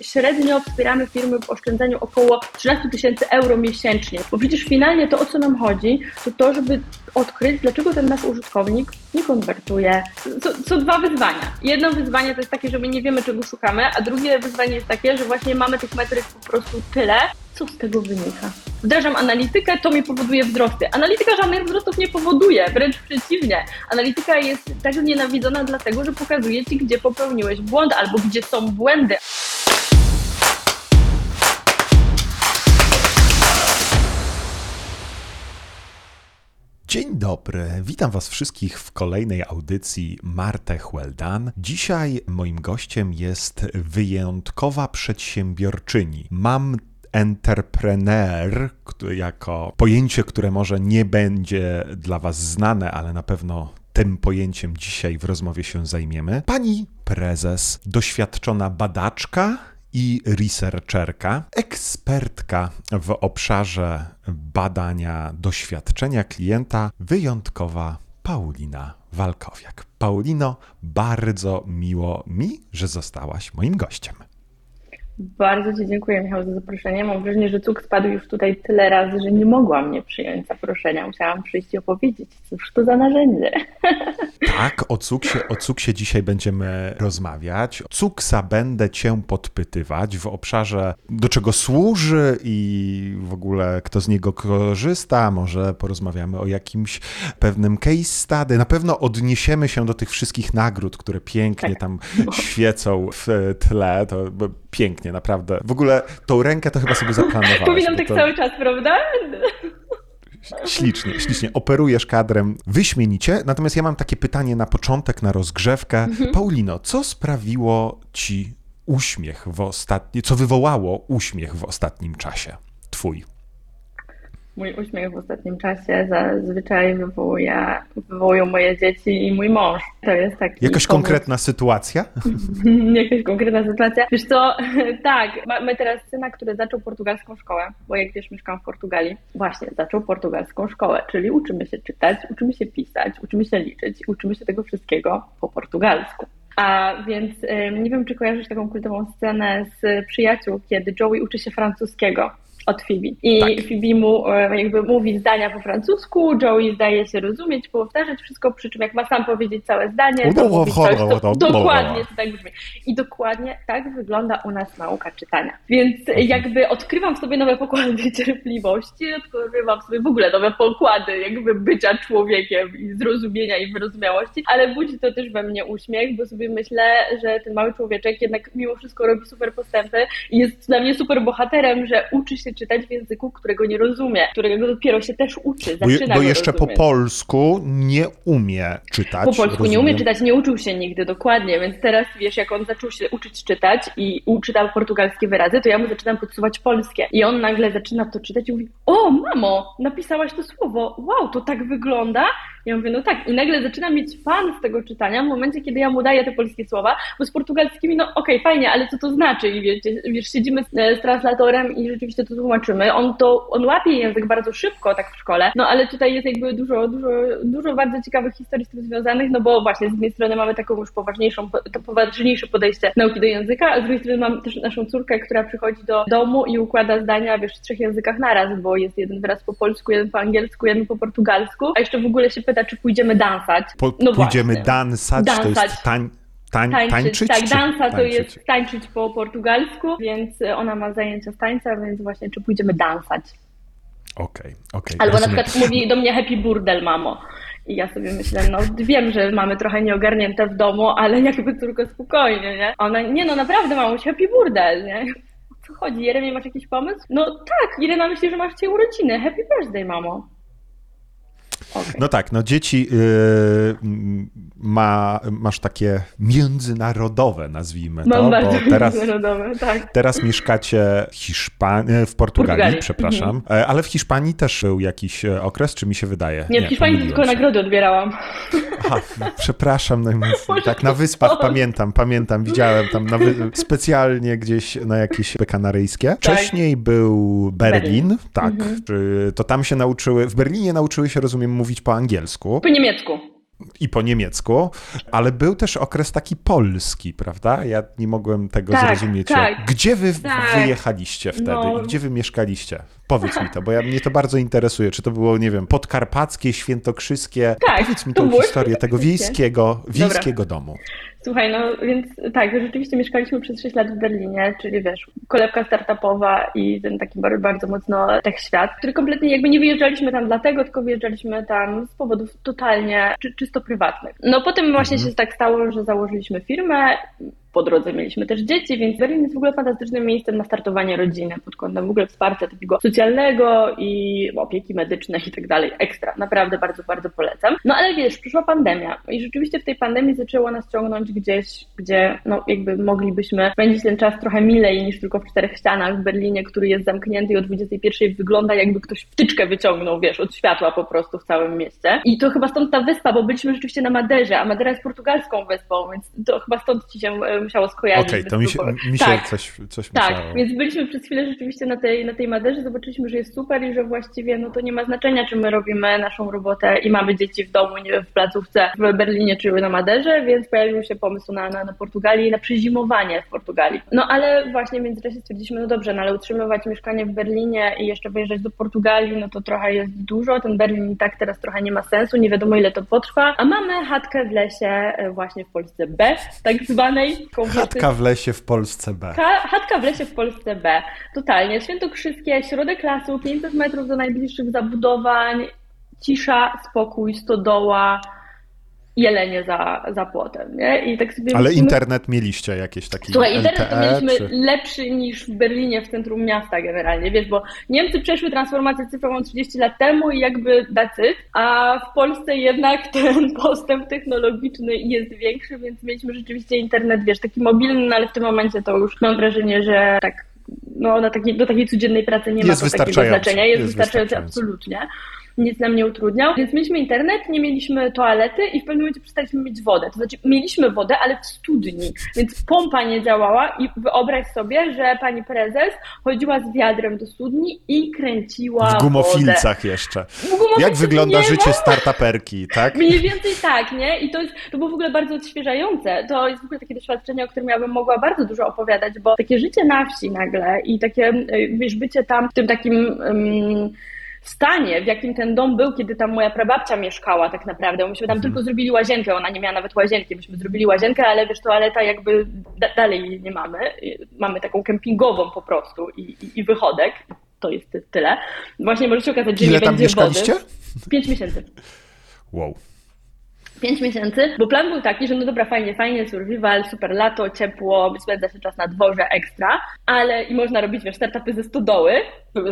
Średnio wspieramy firmy w oszczędzaniu około 13 tysięcy euro miesięcznie, bo przecież finalnie to, o co nam chodzi, to to, żeby odkryć, dlaczego ten nasz użytkownik nie konwertuje. Są, dwa wyzwania. Jedno wyzwanie to jest takie, że my nie wiemy, czego szukamy, a drugie wyzwanie jest takie, że właśnie mamy tych metryk po prostu tyle, co z tego wynika. Wdrażam analitykę, to mi powoduje wzrosty. Analityka żadnych wzrostów nie powoduje, wręcz przeciwnie. Analityka jest tak nienawidzona dlatego, że pokazuje ci, gdzie popełniłeś błąd albo gdzie są błędy. Dzień dobry, witam Was wszystkich w kolejnej audycji Martech Well Done. Dzisiaj moim gościem jest wyjątkowa przedsiębiorczyni. Mam entrepreneur jako pojęcie, które może nie będzie dla Was znane, ale na pewno tym pojęciem dzisiaj w rozmowie się zajmiemy. Pani prezes, doświadczona badaczka i researcherka, ekspertka w obszarze badania doświadczenia klienta, wyjątkowa Paulina Walkowiak. Paulino, bardzo miło mi, że zostałaś moim gościem. Bardzo Ci dziękuję, Michał, za zaproszenie. Mam wrażenie, że cuk spadł już tutaj tyle razy, że nie mogłam nie przyjąć zaproszenia. Musiałam przyjść i opowiedzieć, cóż to za narzędzie. Tak, o cuksie, o cuksie dzisiaj będziemy rozmawiać. Cuksa będę Cię podpytywać w obszarze, do czego służy i w ogóle kto z niego korzysta. Może porozmawiamy o jakimś pewnym case study. Na pewno odniesiemy się do tych wszystkich nagród, które pięknie Tak. tam świecą w tle. To pięknie, naprawdę. W ogóle tą rękę to chyba sobie zaplanowałaś. Powinnam tak to... cały czas, prawda? Ślicznie, ślicznie. Operujesz kadrem wyśmienicie. Natomiast ja mam takie pytanie na początek, na rozgrzewkę. Mhm. Paulino, co sprawiło ci uśmiech w ostatnim, co wywołało uśmiech w ostatnim czasie? Twój. Mój uśmiech w ostatnim czasie zazwyczaj wywołuje, wywołują moje dzieci i mój mąż. To jest taki Jakaś powód- konkretna sytuacja? Jakaś konkretna sytuacja. Wiesz co, tak, mamy teraz syna, który zaczął portugalską szkołę, bo jak wiesz, mieszkam w Portugalii. Właśnie, zaczął portugalską szkołę, czyli uczymy się czytać, uczymy się pisać, uczymy się liczyć uczymy się tego wszystkiego po portugalsku. A więc nie wiem, czy kojarzysz taką kultową scenę z przyjaciół, kiedy Joey uczy się francuskiego od Phoebe. I Tak. Phoebe mu e, jakby mówi zdania po francusku, Joey zdaje się rozumieć, powtarzać wszystko, przy czym jak ma sam powiedzieć całe zdanie, to mówi coś, to dokładnie to tak brzmi. I dokładnie tak wygląda u nas nauka czytania. Więc jakby odkrywam w sobie nowe pokłady cierpliwości, odkrywam w sobie w ogóle nowe pokłady jakby bycia człowiekiem i zrozumienia i wyrozumiałości, ale budzi to też we mnie uśmiech, bo sobie myślę, że ten mały człowieczek jednak mimo wszystko robi super postępy i jest dla mnie super bohaterem, że uczy się czytać w języku, którego nie rozumie, którego dopiero się też uczy, Bo, zaczyna bo go jeszcze po polsku nie umie czytać. Po polsku nie rozumiem. umie czytać, nie uczył się nigdy dokładnie, więc teraz wiesz, jak on zaczął się uczyć czytać i uczytał portugalskie wyrazy, to ja mu zaczynam podsuwać polskie. I on nagle zaczyna to czytać i mówi: O, mamo, napisałaś to słowo, wow, to tak wygląda. Ja mówię, no tak. I nagle zaczyna mieć fan z tego czytania w momencie, kiedy ja mu daję te polskie słowa, bo z portugalskimi, no okej, fajnie, ale co to znaczy? I wiecie, wiesz, siedzimy z, z translatorem i rzeczywiście to tłumaczymy. On to, on łapie język bardzo szybko, tak w szkole, no ale tutaj jest jakby dużo, dużo, dużo bardzo ciekawych historii z tym związanych, no bo właśnie z jednej strony mamy taką już poważniejszą, to poważniejsze podejście nauki do języka, a z drugiej strony mam też naszą córkę, która przychodzi do domu i układa zdania, wiesz, w trzech językach naraz, bo jest jeden wyraz po polsku, jeden po angielsku, jeden po portugalsku, a jeszcze w ogóle się pyta, czy pójdziemy dansać. Po, no pójdziemy właśnie. dansać, to Dansać. jest tań, tań, Tańczyć, tańczyć? tak, dansa to tańczyć? jest tańczyć po portugalsku, więc e, ona ma zajęcia z tańca, więc właśnie czy pójdziemy dansać. Okej, okej. Albo na rozumiem. przykład mówi do mnie happy burdel, mamo. I ja sobie myślę, no wiem, że mamy trochę nieogarnięte w domu, ale jakby tylko spokojnie, nie? Ona, nie no naprawdę mamuś, happy burdel, nie? O co chodzi? Jeremie, masz jakiś pomysł? No tak, Irena myśli, że masz dzisiaj urodziny. Happy birthday, mamo. No tak, no dzieci yy, ma, masz takie międzynarodowe, nazwijmy to, Mam bardzo teraz, międzynarodowe, tak. teraz mieszkacie w Hiszpanii, w Portugalii, Portugalii, przepraszam, E, ale w Hiszpanii też był jakiś e, okres, czy mi się wydaje? Nie, w Hiszpanii tylko się. nagrody odbierałam. Aha, przepraszam, Może tak na wyspach pamiętam, pamiętam, widziałem tam na wy... specjalnie gdzieś na jakieś kanaryjskie. Wcześniej był Berlin, Berlin. tak, Mhm. to tam się nauczyły, w Berlinie nauczyły się, rozumiem, mówić po angielsku. Po niemiecku. i po niemiecku, ale był też okres taki polski, prawda? Ja nie mogłem tego Tak, zrozumieć. tak. Gdzie wy Tak. wyjechaliście wtedy No. i gdzie wy mieszkaliście? Powiedz mi to, bo ja, mnie to bardzo interesuje. Czy to było, nie wiem, podkarpackie, świętokrzyskie? Tak, Powiedz mi tą historię tego wiejskiego, wiejskiego domu. Słuchaj, no więc tak, rzeczywiście mieszkaliśmy przez 6 lat w Berlinie, czyli wiesz, kolebka startupowa i ten taki bardzo, bardzo mocno tech świat, który kompletnie jakby nie wyjeżdżaliśmy tam dlatego, tylko wyjeżdżaliśmy tam z powodów totalnie czy, czysto prywatnych. No potem właśnie się tak stało, że założyliśmy firmę, po drodze mieliśmy też dzieci, więc Berlin jest w ogóle fantastycznym miejscem na startowanie rodziny pod kątem w ogóle wsparcia takiego socjalnego i opieki medycznej i tak dalej. Ekstra, naprawdę bardzo, bardzo polecam. No ale wiesz, przyszła pandemia i rzeczywiście w tej pandemii zaczęło nas ciągnąć gdzieś, gdzie no jakby moglibyśmy spędzić ten czas trochę milej niż tylko w czterech ścianach w Berlinie, który jest zamknięty i o 21 wygląda jakby ktoś wtyczkę wyciągnął, wiesz, od światła po prostu w całym mieście. I to chyba stąd ta wyspa, bo byliśmy rzeczywiście na Maderze, a Madera jest portugalską wyspą, więc to chyba stąd ci się musiało skojarzyć. Okej, bez to mi się, mi się tak. coś, coś Tak, musiało... więc byliśmy przez chwilę rzeczywiście na tej, na tej Maderze, zobaczyliśmy, że jest super i że właściwie no to nie ma znaczenia, czy my robimy naszą robotę i mamy dzieci w domu, nie wiem, w placówce w Berlinie czy na Maderze, więc pojawił się pomysł na, na, na Portugalię i na przezimowanie w Portugalii. No ale właśnie w międzyczasie stwierdziliśmy, no dobrze, no ale utrzymywać mieszkanie w Berlinie i jeszcze wyjeżdżać do Portugalii, no to trochę jest dużo, ten Berlin i tak teraz trochę nie ma sensu, nie wiadomo ile to potrwa, a mamy chatkę w lesie e, właśnie w Polsce B, tak zwanej. Chatka w lesie w Polsce B. Ka- chatka w lesie w Polsce B. Totalnie. Świętokrzyskie, środek lasu, 500 metrów do najbliższych zabudowań, cisza, spokój, stodoła, jelenie za, za płotem, nie? I tak sobie Ale myślimy- internet mieliście jakieś taki Słuchaj, internet to LTE, mieliśmy czy... lepszy niż w Berlinie, w centrum miasta generalnie, wiesz, bo Niemcy przeszły transformację cyfrową 30 lat temu i jakby it, a w Polsce jednak ten postęp technologiczny jest większy, więc mieliśmy rzeczywiście internet, wiesz, taki mobilny, no ale w tym momencie to już mam wrażenie, że tak, no na takiej, do takiej codziennej pracy nie ma Jest to takiego znaczenia, jest, jest wystarczający. absolutnie. Nic nam nie utrudniał, więc mieliśmy internet, nie mieliśmy toalety i w pewnym momencie przestaliśmy mieć wodę. To znaczy, mieliśmy wodę, ale w studni, więc pompa nie działała i wyobraź sobie, że pani prezes chodziła z wiadrem do studni i kręciła W wodę. gumofilcach jeszcze. W gumofilcach Jak wygląda życie startuperki, tak? Mniej więcej tak, nie? I to, jest, to było w ogóle bardzo odświeżające. To jest w ogóle takie doświadczenie, o którym ja bym mogła bardzo dużo opowiadać, bo takie życie na wsi nagle i takie, y, wiesz, bycie tam w tym takim um, stanie, w jakim ten dom był, kiedy tam moja prababcia mieszkała tak naprawdę. Myśmy tam tylko zrobili łazienkę, ona nie miała nawet łazienki, myśmy zrobili łazienkę, ale wiesz, toaleta jakby da, dalej nie mamy. Mamy taką kempingową po prostu i, i, i wychodek. To jest ty- tyle. Właśnie może się okazać, że Ile nie tam będzie mieszkaliście? wody. Pięć miesięcy. Wow. Pięć miesięcy, bo plan był taki, że no dobra, fajnie, fajnie, survival, super lato, ciepło, spędza się czas na dworze, ekstra, ale i można robić, wiesz, startupy ze stodoły,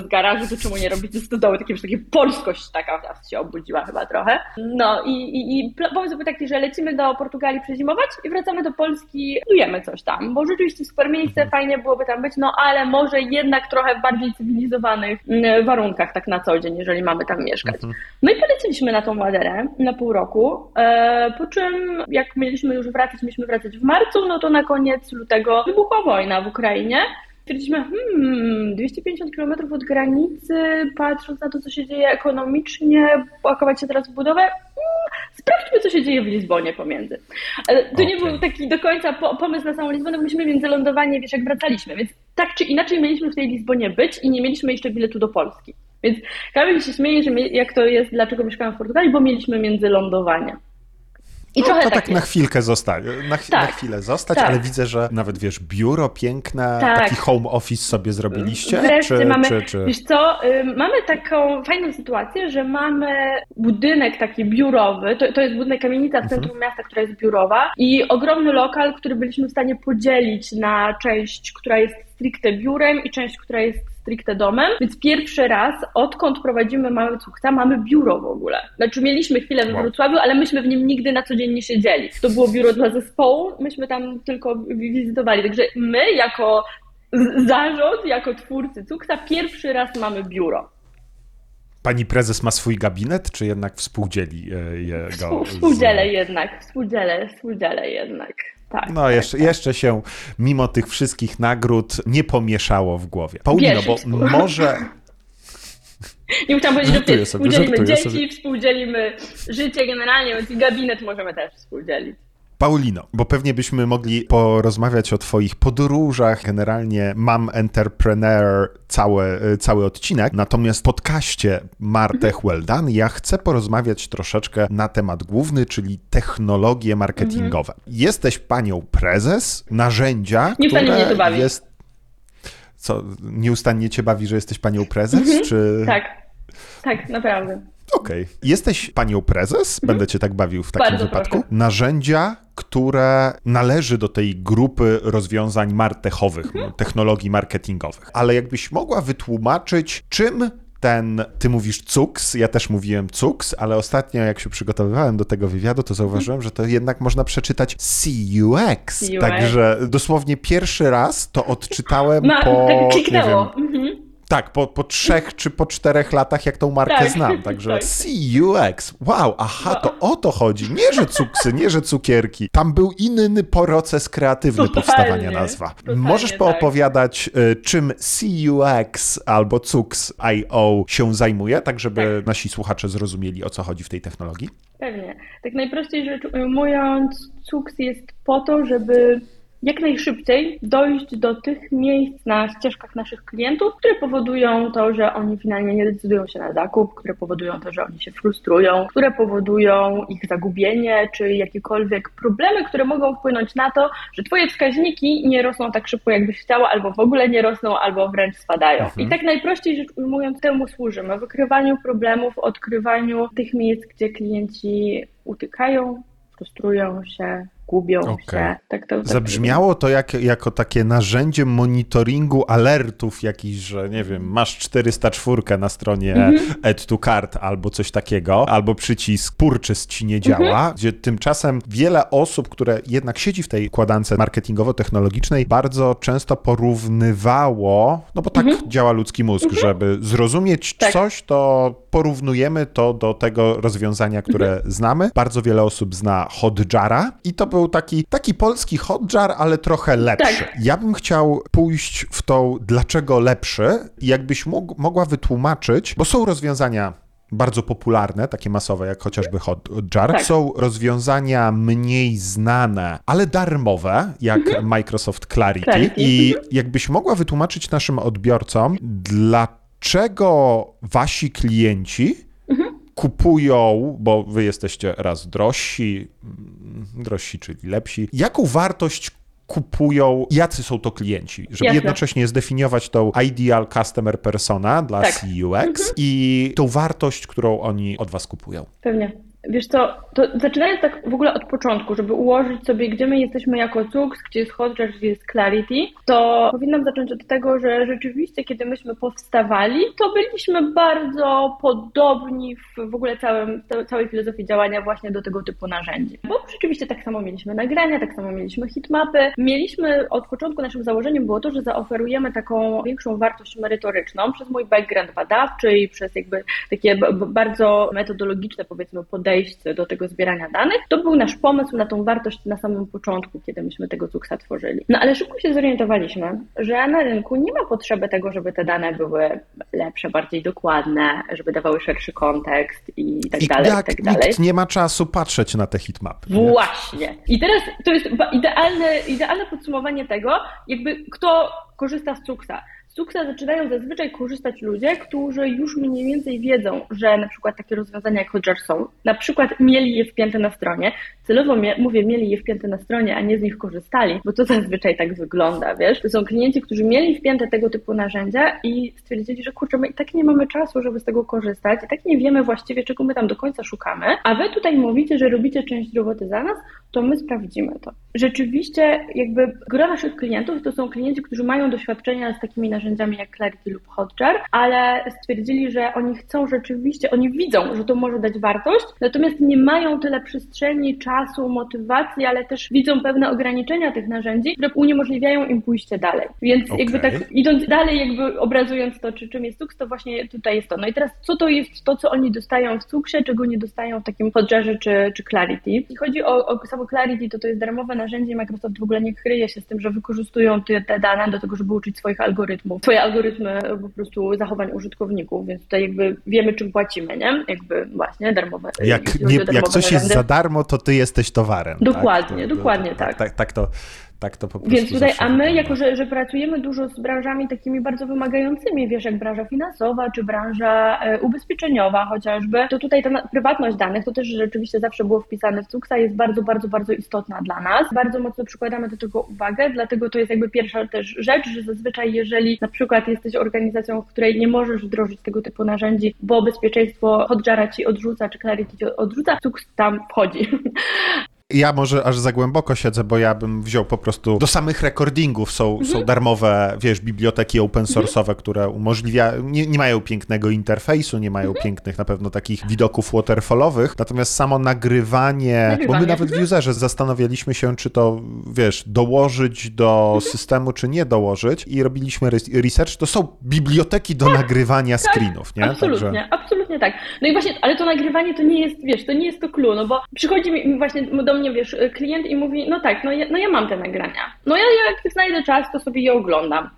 z garażu, to czemu nie robić ze stodoły, takie, takie polskość taka teraz się obudziła chyba trochę. No i, i, i pomysł był taki, że lecimy do Portugalii przezimować i wracamy do Polski, budujemy coś tam, bo rzeczywiście super miejsce, fajnie byłoby tam być, no ale może jednak trochę w bardziej cywilizowanych mm, warunkach tak na co dzień, jeżeli mamy tam mieszkać. No i poleciliśmy na tą Maderę na pół roku, e, po czym jak mieliśmy już wracać, mieliśmy wracać w marcu, no to na koniec lutego wybuchła wojna w Ukrainie. Stwierdziliśmy, hmm, 250 km od granicy, patrząc na to, co się dzieje ekonomicznie, pakować się teraz w budowę, hmm, sprawdźmy, co się dzieje w Lizbonie pomiędzy. Ale to nie Okej. był taki do końca po, pomysł na samą Lizbonę, bo myśmy międzylądowanie, wiesz, jak wracaliśmy, więc tak czy inaczej mieliśmy w tej Lizbonie być i nie mieliśmy jeszcze biletu do Polski. Więc Kamil się śmieje, że jak to jest, dlaczego mieszkałam w Portugalii, bo mieliśmy międzylądowanie. I No, trochę to tak, tak na chwilkę zostać, na, ch- Tak. na chwilę zostać, Tak. ale widzę, że nawet wiesz, biuro piękne, Tak. taki home office sobie zrobiliście, Wreszcie czy, mamy, czy, czy... wiesz co, mamy taką fajną sytuację, że mamy budynek taki biurowy, to, to jest budynek kamienica w centrum miasta, która jest biurowa i ogromny lokal, który byliśmy w stanie podzielić na część, która jest stricte biurem i część, która jest stricte domem, więc pierwszy raz, odkąd prowadzimy Mały Cukta, mamy biuro w ogóle. Znaczy mieliśmy chwilę we. Wrocławiu, ale myśmy w nim nigdy na co dzień nie siedzieli. To było biuro dla zespołu, myśmy tam tylko wi- wizytowali, także my jako zarząd, jako twórcy Cukta, pierwszy raz mamy biuro. Pani prezes ma swój gabinet, czy jednak współdzieli e, jego? Współ- z- Współdzielę jednak, współdzielę, współdzielę jednak. Tak. No, jeszcze, jeszcze się mimo tych wszystkich nagród nie pomieszało w głowie. Paulino, Wiesz, bo współ- może. Nie chciałam powiedzieć, Żartuję że sobie, współdzielimy dzieci, sobie. współdzielimy życie generalnie, więc i gabinet możemy też współdzielić. Paulino, bo pewnie byśmy mogli porozmawiać o Twoich podróżach, generalnie mam entrepreneur cały, cały odcinek, natomiast w podcaście Martę Mhm. Well Done ja chcę porozmawiać troszeczkę na temat główny, czyli technologie marketingowe. Jesteś panią prezes narzędzia, Nieustannie które mnie to bawi. jest... Co, nieustannie cię bawi, że jesteś panią prezes, czy... Tak, tak, naprawdę. Okej. Jesteś panią prezes, będę cię tak bawił w takim Bardzo wypadku. proszę. Narzędzia, które należy do tej grupy rozwiązań martechowych, technologii marketingowych. Ale jakbyś mogła wytłumaczyć, czym ten, ty mówisz CUX, ja też mówiłem CUX, ale ostatnio jak się przygotowywałem do tego wywiadu, to zauważyłem, że to jednak można przeczytać CUX. CUX. Także dosłownie pierwszy raz to odczytałem Ma, po, tak nie kliknęło. wiem, Mhm. Tak, po, po trzech czy po czterech latach, jak tą markę Tak, znam. Także tak. CUX. Wow, aha, to o to chodzi. Nie, że cuksy, nie, że cukierki. Tam był inny proces kreatywny Totalnie, powstawania nazwa. totalnie Możesz tak. poopowiadać, y, czym CUX albo CUX.io się zajmuje, tak żeby nasi słuchacze zrozumieli, o co chodzi w tej technologii? Pewnie. Tak najprościej rzecz ujmując, CUX jest po to, żeby jak najszybciej dojść do tych miejsc na ścieżkach naszych klientów, które powodują to, że oni finalnie nie decydują się na zakup, które powodują to, że oni się frustrują, które powodują ich zagubienie, czy jakiekolwiek problemy, które mogą wpłynąć na to, że Twoje wskaźniki nie rosną tak szybko, jakbyś chciała, albo w ogóle nie rosną, albo wręcz spadają. I tak najprościej rzecz ujmując, temu służymy. Wykrywaniu problemów, odkrywaniu tych miejsc, gdzie klienci utykają, frustrują się, gubią Okej. się. Tak to, tak Zabrzmiało to jak, jako takie narzędzie monitoringu alertów jakiś, że nie wiem, masz 404 na stronie Add to Cart albo coś takiego, albo przycisk Purchase ci nie działa, gdzie tymczasem wiele osób, które jednak siedzi w tej układance marketingowo-technologicznej, bardzo często porównywało, no bo tak działa ludzki mózg, żeby zrozumieć Tak. coś, to porównujemy to do tego rozwiązania, które znamy. Bardzo wiele osób zna Hotjara i to był taki, taki polski Hotjar, ale trochę lepszy. Tak. Ja bym chciał pójść w tą dlaczego lepszy i jakbyś mógł, mogła wytłumaczyć, bo są rozwiązania bardzo popularne, takie masowe, jak chociażby Hotjar. Tak. Są rozwiązania mniej znane, ale darmowe, jak Microsoft Clarity. Mhm. Clarity. I jakbyś mogła wytłumaczyć naszym odbiorcom, dlaczego wasi klienci kupują, bo wy jesteście raz drożsi, drożsi, czyli lepsi. Jaką wartość kupują, jacy są to klienci, żeby Jasne. jednocześnie zdefiniować tą ideal customer persona dla Tak. CUX i tą wartość, którą oni od was kupują. Pewnie. Wiesz co, to zaczynając tak w ogóle od początku, żeby ułożyć sobie, gdzie my jesteśmy jako CUX, gdzie jest Hotjar, gdzie jest Clarity, to powinnam zacząć od tego, że rzeczywiście, kiedy myśmy powstawali, to byliśmy bardzo podobni w, w ogóle całym, ca- całej filozofii działania właśnie do tego typu narzędzi. Bo rzeczywiście tak samo mieliśmy nagrania, tak samo mieliśmy hitmapy. Mieliśmy od początku naszym założeniem było to, że zaoferujemy taką większą wartość merytoryczną przez mój background badawczy i przez jakby takie bardzo metodologiczne powiedzmy podejście do tego zbierania danych. To był nasz pomysł na tą wartość na samym początku, kiedy myśmy tego Cuxa tworzyli. No ale szybko się zorientowaliśmy, że na rynku nie ma potrzeby tego, żeby te dane były lepsze, bardziej dokładne, żeby dawały szerszy kontekst i tak I dalej, i jak tak dalej. nikt nie ma czasu patrzeć na te hitmapy. nie? Właśnie. I teraz to jest idealne, idealne podsumowanie tego, jakby kto korzysta z Cuxa. Z Cuxa zaczynają zazwyczaj korzystać ludzie, którzy już mniej więcej wiedzą, że na przykład takie rozwiązania jak Hotjar są. Na przykład mieli je wpięte na stronie. Celowo mówię, mieli je wpięte na stronie, a nie z nich korzystali, bo to zazwyczaj tak wygląda, wiesz. To są klienci, którzy mieli wpięte tego typu narzędzia i stwierdzili, że kurczę, my i tak nie mamy czasu, żeby z tego korzystać, i tak nie wiemy właściwie, czego my tam do końca szukamy, a wy tutaj mówicie, że robicie część roboty za nas, to my sprawdzimy to. Rzeczywiście, jakby gro naszych klientów to są klienci, którzy mają doświadczenia z takimi narzędziami jak Clarity lub Hotjar, ale stwierdzili, że oni chcą rzeczywiście, oni widzą, że to może dać wartość, natomiast nie mają tyle przestrzeni, czasu, motywacji, ale też widzą pewne ograniczenia tych narzędzi, które uniemożliwiają im pójście dalej. Więc jakby Okej. tak idąc dalej, jakby obrazując to, czy czym jest Cux, to właśnie tutaj jest to. No i teraz, co to jest to, co oni dostają w Cuxie, czego nie dostają w takim Hotjarze czy, czy Clarity? Jeśli chodzi o, o samo Clarity, to to jest darmowe narzędzie i Microsoft w ogóle nie kryje się z tym, że wykorzystują te, te dane do tego, żeby uczyć swoich algorytmów algorytmów, swoje algorytmy po prostu zachowań użytkowników, więc tutaj jakby wiemy, czym płacimy, nie? Jakby właśnie darmowe. Jak, nie, jak coś jest za darmo, to ty jesteś towarem. Dokładnie, tak? to, dokładnie tak. tak. Tak, to tak to po prostu Więc tutaj, a my, jako że, że pracujemy dużo z branżami takimi bardzo wymagającymi, wiesz, jak branża finansowa, czy branża e, ubezpieczeniowa chociażby, to tutaj ta prywatność danych, to też rzeczywiście zawsze było wpisane w CUKSA, jest bardzo, bardzo, bardzo istotna dla nas. Bardzo mocno przykładamy do tego uwagę, dlatego to jest jakby pierwsza też rzecz, że zazwyczaj jeżeli na przykład jesteś organizacją, w której nie możesz wdrożyć tego typu narzędzi, bo bezpieczeństwo Hotjara ci odrzuca, czy Clarity ci odrzuca, CUKS tam wchodzi. Ja może aż za głęboko siedzę, bo ja bym wziął po prostu do samych recordingów są, Mhm. są darmowe, wiesz, biblioteki open source'owe, które umożliwia, nie, nie mają pięknego interfejsu, nie mają Mhm. pięknych na pewno takich widoków waterfallowych, natomiast samo nagrywanie, bo my Nagrywanie, nawet w mhm. userze zastanawialiśmy się, czy to, wiesz, dołożyć do Mhm. systemu, czy nie dołożyć i robiliśmy res- research, to są biblioteki do nagrywania screenów, nie? Tak, Absolutnie, absolutnie tak. No i właśnie, ale to nagrywanie to nie jest, wiesz, to nie jest to clue, no bo przychodzi mi właśnie do mnie, wiesz, klient i mówi, no tak, no ja, no ja mam te nagrania. No ja jak znajdę czas, to sobie je oglądam.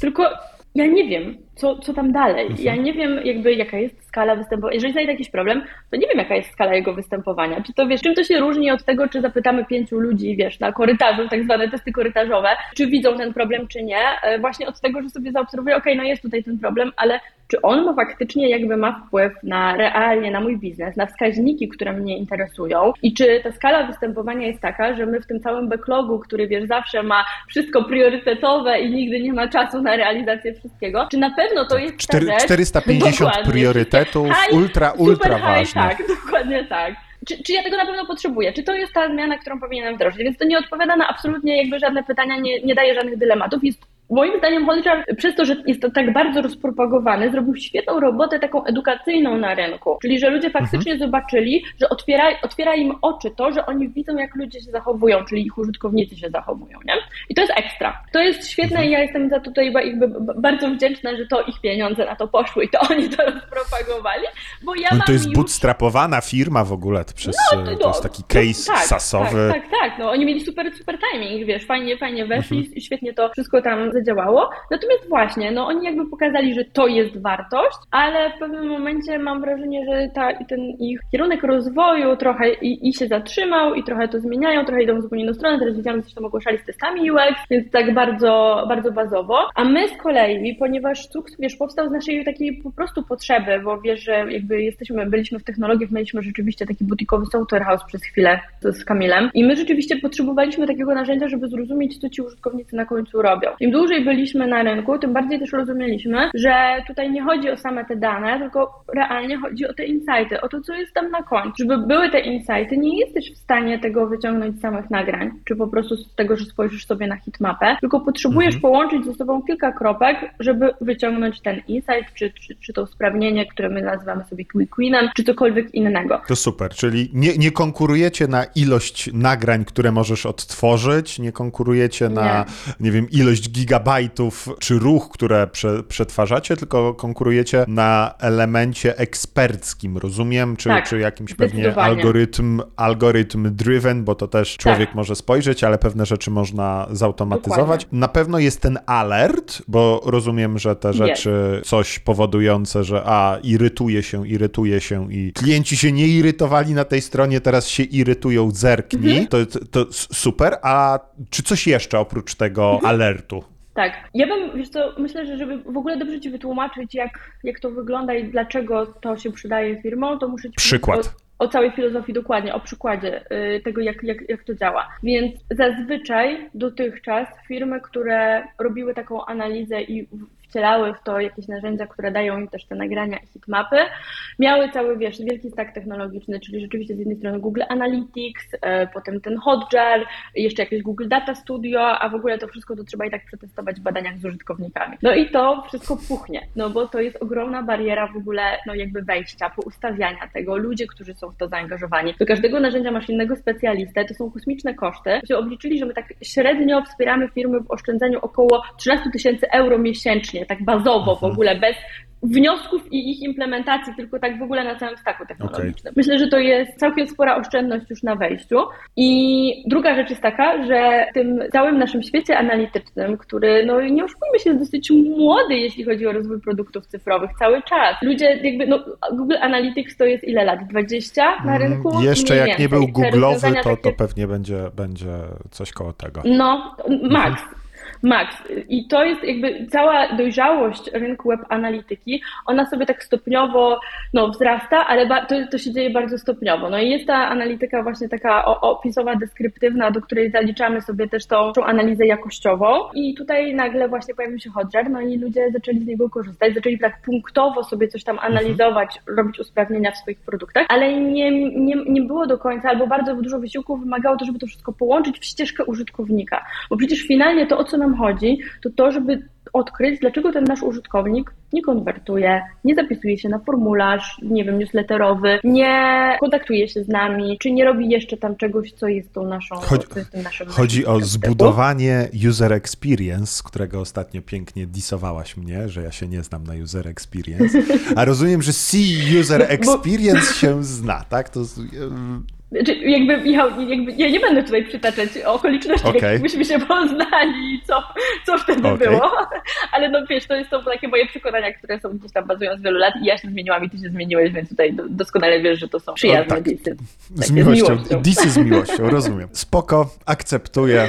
Tylko ja nie wiem, co, co tam dalej. Ja nie wiem, jakby jaka jest skala występowania. Jeżeli znajdę jakiś problem, to nie wiem, jaka jest skala jego występowania. Czy to wiesz, czym to się różni od tego, czy zapytamy pięciu ludzi, wiesz, na korytarzu, tak zwane testy korytarzowe, czy widzą ten problem, czy nie. E, Właśnie od tego, że sobie zaobserwuję, okej, no jest tutaj ten problem, ale czy on ma faktycznie jakby ma wpływ na realnie na mój biznes, na wskaźniki, które mnie interesują i czy ta skala występowania jest taka, że my w tym całym backlogu, który wiesz, zawsze ma wszystko priorytetowe i nigdy nie ma czasu na realizację wszystkiego, czy na pewno to jest ta Cztery- rzecz... 450 Dokładnie. priorytetów, High, ultra, ultra high, ważne. Tak, dokładnie tak. Czy, czy ja tego na pewno potrzebuję? Czy to jest ta zmiana, którą powinienem wdrożyć? Więc to nie odpowiada na absolutnie jakby żadne pytania, nie, nie daje żadnych dylematów. Jest Moim zdaniem Hotjar, przez to, że jest to tak bardzo rozpropagowany, zrobił świetną robotę taką edukacyjną na rynku. Czyli, że ludzie faktycznie zobaczyli, że otwiera, otwiera im oczy to, że oni widzą, jak ludzie się zachowują, czyli ich użytkownicy się zachowują, nie? I to jest ekstra. To jest świetne i ja jestem za tutaj jakby bardzo wdzięczna, że to ich pieniądze na to poszły i to oni to rozpropagowali, bo ja No mam to jest już... bootstrapowana firma w ogóle, przez, No, to- to jest taki case tak, sasowy. Tak, tak, tak. No, oni mieli super, super timing, wiesz, fajnie, fajnie weszli i świetnie to wszystko tam zadziałało. Natomiast właśnie, no oni jakby pokazali, że to jest wartość, ale w pewnym momencie mam wrażenie, że ta, ten ich kierunek rozwoju trochę i, i się zatrzymał i trochę to zmieniają, trochę idą w zupełnie inną stronę. Teraz widziałam, coś tam ogłaszali z testami UX, więc tak bardzo, bardzo bazowo. A my z kolei, ponieważ Cux, wiesz, powstał z naszej takiej po prostu potrzeby, bo wiesz, że jakby jesteśmy, byliśmy w technologiach, mieliśmy rzeczywiście taki butikowy software house przez chwilę z Kamilem i my rzeczywiście potrzebowaliśmy takiego narzędzia, żeby zrozumieć, co ci użytkownicy na końcu robią. Im dłużej byliśmy na rynku, tym bardziej też rozumieliśmy, że tutaj nie chodzi o same te dane, tylko realnie chodzi o te insighty, o to, co jest tam na końcu. Żeby były te insighty, nie jesteś w stanie tego wyciągnąć z samych nagrań, czy po prostu z tego, że spojrzysz sobie na hitmapę, tylko potrzebujesz połączyć ze sobą kilka kropek, żeby wyciągnąć ten insight, czy, czy, czy to usprawnienie, które my nazywamy sobie quick winem, czy cokolwiek innego. To super, czyli nie, nie konkurujecie na ilość nagrań, które możesz odtworzyć, nie konkurujecie na, nie wiem, ilość gigabajtów czy ruch, które prze, przetwarzacie, tylko konkurujecie na elemencie eksperckim, rozumiem? Czy, Tak, czy jakimś pewnie algorytm, algorytm driven, bo to też człowiek Tak. może spojrzeć, ale pewne rzeczy można zautomatyzować. Na pewno jest ten alert, bo rozumiem, że te rzeczy coś powodujące, że a, irytuje się, irytuje się i klienci się nie irytowali na tej stronie, teraz się irytują, zerknij. Mhm. To, to, to super, a czy coś jeszcze oprócz tego Mhm. alertu? Tak. Ja bym, wiesz co, myślę, że żeby w ogóle dobrze Ci wytłumaczyć, jak, jak to wygląda i dlaczego to się przydaje firmom, to muszę Ci Przykład. o, o całej filozofii dokładnie, o przykładzie y, tego, jak, jak, jak to działa. Więc zazwyczaj dotychczas firmy, które robiły taką analizę i wcielały w to jakieś narzędzia, które dają im też te nagrania i hitmapy, miały cały, wiesz, wielki stack technologiczny, czyli rzeczywiście z jednej strony Google Analytics, e, potem ten Hotjar, jeszcze jakieś Google Data Studio, a w ogóle to wszystko to trzeba i tak przetestować w badaniach z użytkownikami. No i to wszystko puchnie, no bo to jest ogromna bariera w ogóle, no jakby wejścia, poustawiania tego, ludzie, którzy są w to zaangażowani. Do każdego narzędzia masz innego specjalistę, to są kosmiczne koszty. Się obliczyli, że my tak średnio wspieramy firmy w oszczędzaniu około 13 tysięcy euro miesięcznie, tak bazowo w ogóle, bez wniosków i ich implementacji, tylko tak w ogóle na całym staku technologicznym. Okay. Myślę, że to jest całkiem spora oszczędność już na wejściu. I druga rzecz jest taka, że w tym całym naszym świecie analitycznym, który, no nie oszukujmy się, jest dosyć młody, jeśli chodzi o rozwój produktów cyfrowych cały czas. Ludzie jakby, no Google Analytics to jest ile lat? 20 na mm, rynku? Jeszcze nie jak nie był Google'owy, to, to pewnie będzie, będzie coś koło tego. No, max. Max. I to jest jakby cała dojrzałość rynku web analityki, ona sobie tak stopniowo no, wzrasta, ale to, to się dzieje bardzo stopniowo. No i jest ta analityka właśnie taka opisowa, deskryptywna, do której zaliczamy sobie też tą, tą analizę jakościową i tutaj nagle właśnie pojawił się Hotjar, no i ludzie zaczęli z niego korzystać, zaczęli tak punktowo sobie coś tam mhm. analizować, mhm. robić usprawnienia w swoich produktach, ale nie, nie, nie było do końca, albo bardzo dużo wysiłku wymagało to, żeby to wszystko połączyć w ścieżkę użytkownika, bo przecież finalnie to, o co nam nam chodzi, to to, żeby odkryć, dlaczego ten nasz użytkownik nie konwertuje, nie zapisuje się na formularz, nie wiem, newsletterowy, nie kontaktuje się z nami, czy nie robi jeszcze tam czegoś, co jest tą naszą, chodzi, tym naszym Chodzi o zbudowanie user experience, którego ostatnio pięknie disowałaś mnie, że ja się nie znam na user experience, a rozumiem, że C user experience się zna, tak? To znaczy, jakby, Michał, jakby, ja nie będę tutaj przytaczać okoliczności, okay. myśmy się poznali i co, co wtedy okay. było, ale no wiesz, to jest to takie moje przekonania, które są gdzieś tam bazują z wielu lat i ja się zmieniłam i ty się zmieniłeś, więc tutaj doskonale wiesz, że to są przyjazne tak. disy. Z miłością. miłością. Disy z miłością, rozumiem. Spoko, akceptuję.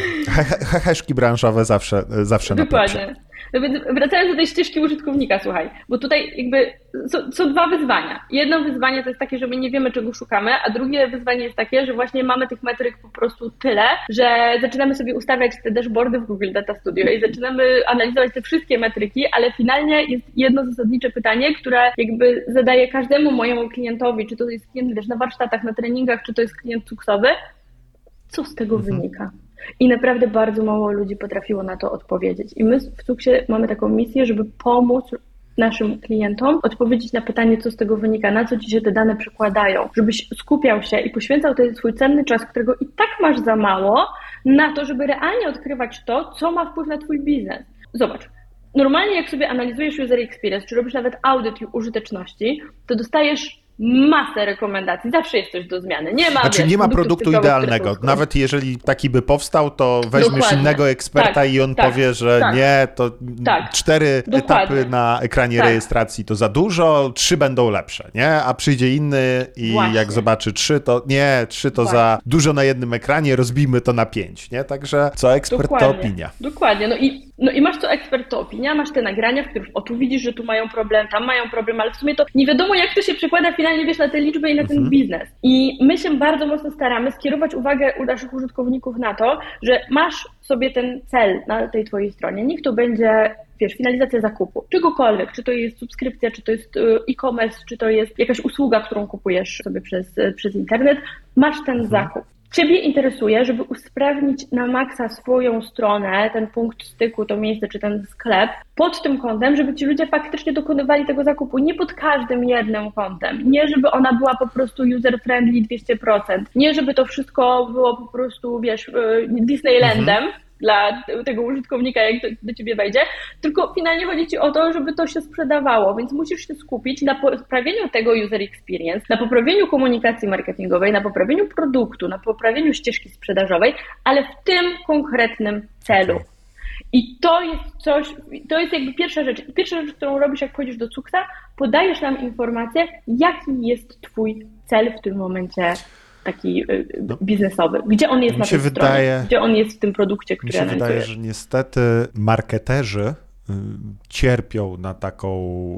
Heheszki branżowe zawsze, zawsze Dokładnie. na Dokładnie. No więc wracając do tej ścieżki użytkownika, słuchaj, bo tutaj jakby są, są, dwa wyzwania. Jedno wyzwanie to jest takie, że my nie wiemy, czego szukamy, a drugie wyzwanie jest takie, że właśnie mamy tych metryk po prostu tyle, że zaczynamy sobie ustawiać te dashboardy w Google Data Studio i zaczynamy analizować te wszystkie metryki, ale finalnie jest jedno zasadnicze pytanie, które jakby zadaję każdemu mojemu klientowi, czy to jest klient wiesz, na warsztatach, na treningach, czy to jest klient cuksowy, co z tego mhm. wynika? I naprawdę bardzo mało ludzi potrafiło na to odpowiedzieć. I my w Cuksie mamy taką misję, żeby pomóc naszym klientom odpowiedzieć na pytanie, co z tego wynika, na co ci się te dane przekładają, żebyś skupiał się i poświęcał ten swój cenny czas, którego i tak masz za mało, na to, żeby realnie odkrywać to, co ma wpływ na twój biznes. Zobacz, normalnie jak sobie analizujesz user experience, czy robisz nawet audyt użyteczności, to dostajesz masę rekomendacji. Zawsze jest coś do zmiany. Nie ma, znaczy, wiesz, nie ma produktu idealnego. Nawet jeżeli taki by powstał, to weźmiesz Dokładnie. innego eksperta tak, i on tak, powie, że tak, nie, to tak. cztery Dokładnie. etapy na ekranie tak. rejestracji to za dużo, trzy będą lepsze, nie? A przyjdzie inny i Właśnie. jak zobaczy trzy, to nie, trzy to Właśnie. za dużo na jednym ekranie, rozbijmy to na pięć, nie? Także co ekspert Dokładnie. to opinia. Dokładnie. No i, no i masz co ekspert to opinia, masz te nagrania, w których o tu widzisz, że tu mają problem, tam mają problem, ale w sumie to nie wiadomo jak to się przekłada finalnie finalnie wiesz na te liczby i na ten mhm. biznes. I my się bardzo mocno staramy skierować uwagę u naszych użytkowników na to, że masz sobie ten cel na tej twojej stronie. Niech to będzie wiesz, finalizacja zakupu, czegokolwiek, czy to jest subskrypcja, czy to jest y, e-commerce, czy to jest jakaś usługa, którą kupujesz sobie przez, przez internet, masz ten mhm. zakup. Ciebie interesuje, żeby usprawnić na maksa swoją stronę, ten punkt styku, to miejsce czy ten sklep, pod tym kątem, żeby ci ludzie faktycznie dokonywali tego zakupu, nie pod każdym jednym kątem. Nie, żeby ona była po prostu user-friendly 200%. Nie, żeby to wszystko było po prostu, wiesz, y, Disneylandem. Mhm dla tego użytkownika, jak do, do ciebie wejdzie, tylko finalnie chodzi ci o to, żeby to się sprzedawało, więc musisz się skupić na poprawieniu tego user experience, na poprawieniu komunikacji marketingowej, na poprawieniu produktu, na poprawieniu ścieżki sprzedażowej, ale w tym konkretnym celu. I to jest coś, to jest jakby pierwsza rzecz. Pierwsza rzecz, którą robisz, jak wchodzisz do Cuksa, podajesz nam informację, jaki jest Twój cel w tym momencie taki y, no, biznesowy. Gdzie on jest na tej wydaje, stronie? Gdzie on jest w tym produkcie, który Mi się wydaje, że niestety marketerzy Y, cierpią na taką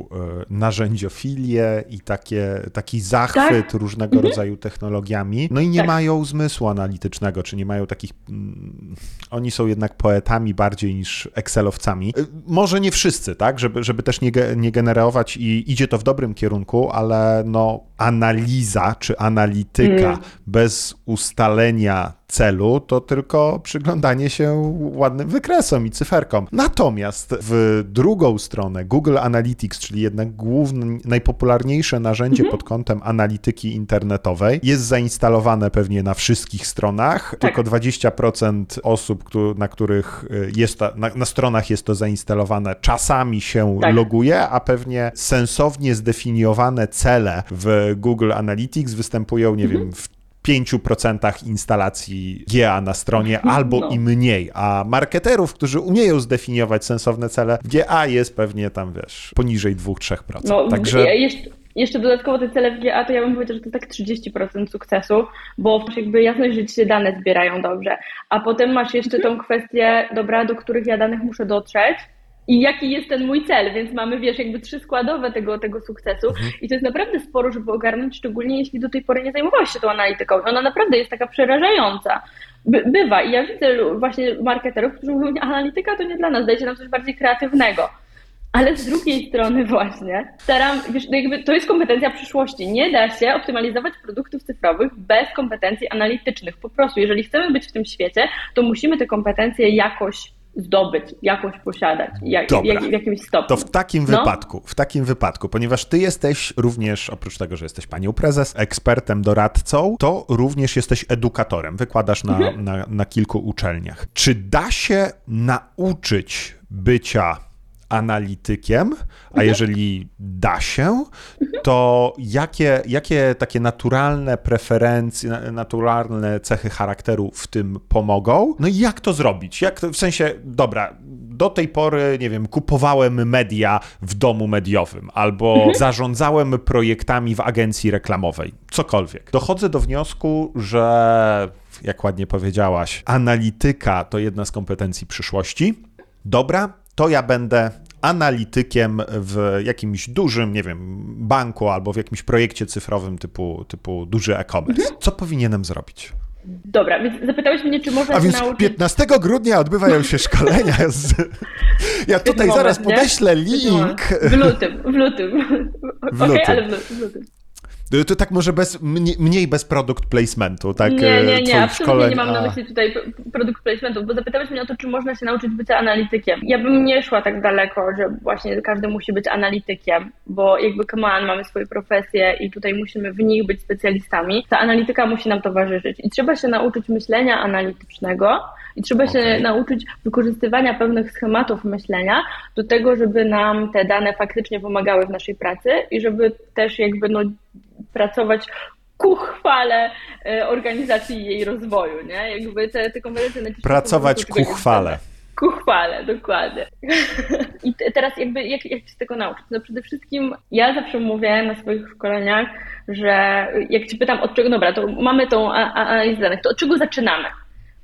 y, narzędziofilię i takie, taki zachwyt tak? różnego mhm. rodzaju technologiami, no i nie tak. mają zmysłu analitycznego, czy nie mają takich. Mm, oni są jednak poetami bardziej niż Excelowcami. Y, może nie wszyscy, tak, żeby, żeby też nie, nie generować i idzie to w dobrym kierunku, ale no analiza czy analityka mm. bez ustalenia celu to tylko przyglądanie się ładnym wykresom i cyferkom. Natomiast w drugą stronę Google Analytics, czyli jednak główne, najpopularniejsze narzędzie pod kątem analityki internetowej, jest zainstalowane pewnie na wszystkich stronach. Tylko 20% osób, na których y, jest to, na, na stronach jest to zainstalowane, czasami się Tak. loguje, a pewnie sensownie zdefiniowane cele w Google Analytics występują, nie wiem, w 5% instalacji GA na stronie albo No. i mniej, a marketerów, którzy umieją zdefiniować sensowne cele w GA jest pewnie tam, wiesz, poniżej 2-3%. No, Także ja jeszcze, jeszcze dodatkowo te cele w GA, to ja bym powiedziała, że to tak 30% sukcesu, bo jakby jasność, że ci się dane zbierają dobrze. A potem masz jeszcze tą kwestię, dobra, do których ja danych muszę dotrzeć i jaki jest ten mój cel, więc mamy, wiesz, jakby trzy składowe tego, tego sukcesu i to jest naprawdę sporo, żeby ogarnąć, szczególnie jeśli do tej pory nie zajmowałeś się tą analityką. Ona naprawdę jest taka przerażająca. By, bywa i ja widzę właśnie marketerów, którzy mówią, analityka to nie dla nas, dajcie nam coś bardziej kreatywnego. Ale z drugiej strony właśnie staram, wiesz, to jest kompetencja przyszłości. Nie da się optymalizować produktów cyfrowych bez kompetencji analitycznych. Po prostu, jeżeli chcemy być w tym świecie, to musimy te kompetencje jakoś zdobyć, jakoś posiadać, jak, jak, w jakimś stopniu. To w takim No. wypadku, w takim wypadku, ponieważ ty jesteś również, oprócz tego, że jesteś panią prezes, ekspertem, doradcą, to również jesteś edukatorem. Wykładasz na, Mhm. na, na kilku uczelniach. Czy da się nauczyć bycia analitykiem, Mhm. a jeżeli da się, to jakie, jakie takie naturalne preferencje, na- naturalne cechy charakteru w tym pomogą? No i jak to zrobić? Jak to, w sensie, dobra, do tej pory, nie wiem, kupowałem media w domu mediowym albo zarządzałem projektami w agencji reklamowej, cokolwiek. Dochodzę do wniosku, że jak ładnie powiedziałaś, analityka to jedna z kompetencji przyszłości. Dobra, to ja będę analitykiem w jakimś dużym, nie wiem, banku albo w jakimś projekcie cyfrowym typu, typu duży e-commerce. Co powinienem zrobić? Dobra, więc zapytałeś mnie, czy można A więc nauczyć... 15 grudnia odbywają się szkolenia z... Ja tutaj moment, zaraz nie? podeślę link. W lutym, w lutym. W lutym. ale w lutym. Lutym. To tak może bez, mniej, mniej bez product placementu, tak? Nie, nie, nie, twoich absolutnie szkoleń, nie mam na a- myśli tutaj produkt placementu, bo zapytałeś mnie o to, czy można się nauczyć bycia analitykiem. Ja bym nie szła tak daleko, że właśnie każdy musi być analitykiem, bo jakby come on, mamy swoje profesje i tutaj musimy w nich być specjalistami. Ta analityka musi nam towarzyszyć i trzeba się nauczyć myślenia analitycznego i trzeba się Okej. nauczyć wykorzystywania pewnych schematów myślenia do tego, żeby nam te dane faktycznie pomagały w naszej pracy i żeby też jakby no pracować ku chwale e, organizacji i jej rozwoju, nie? Jakby te, te najczęściej Pracować ku chwale. Ku chwale, dokładnie. I te, teraz jakby jak, jak się tego nauczyć? No przede wszystkim ja zawsze mówię na swoich szkoleniach, że jak ci pytam od czego, dobra, to mamy tą analizę danych, to od czego zaczynamy?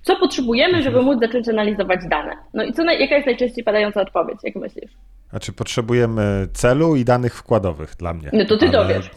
Co potrzebujemy, żeby móc zacząć analizować dane? No i co, jaka jest najczęściej padająca odpowiedź, jak myślisz? Znaczy potrzebujemy celu i danych wkładowych dla mnie. No to ty Ale- dowiesz.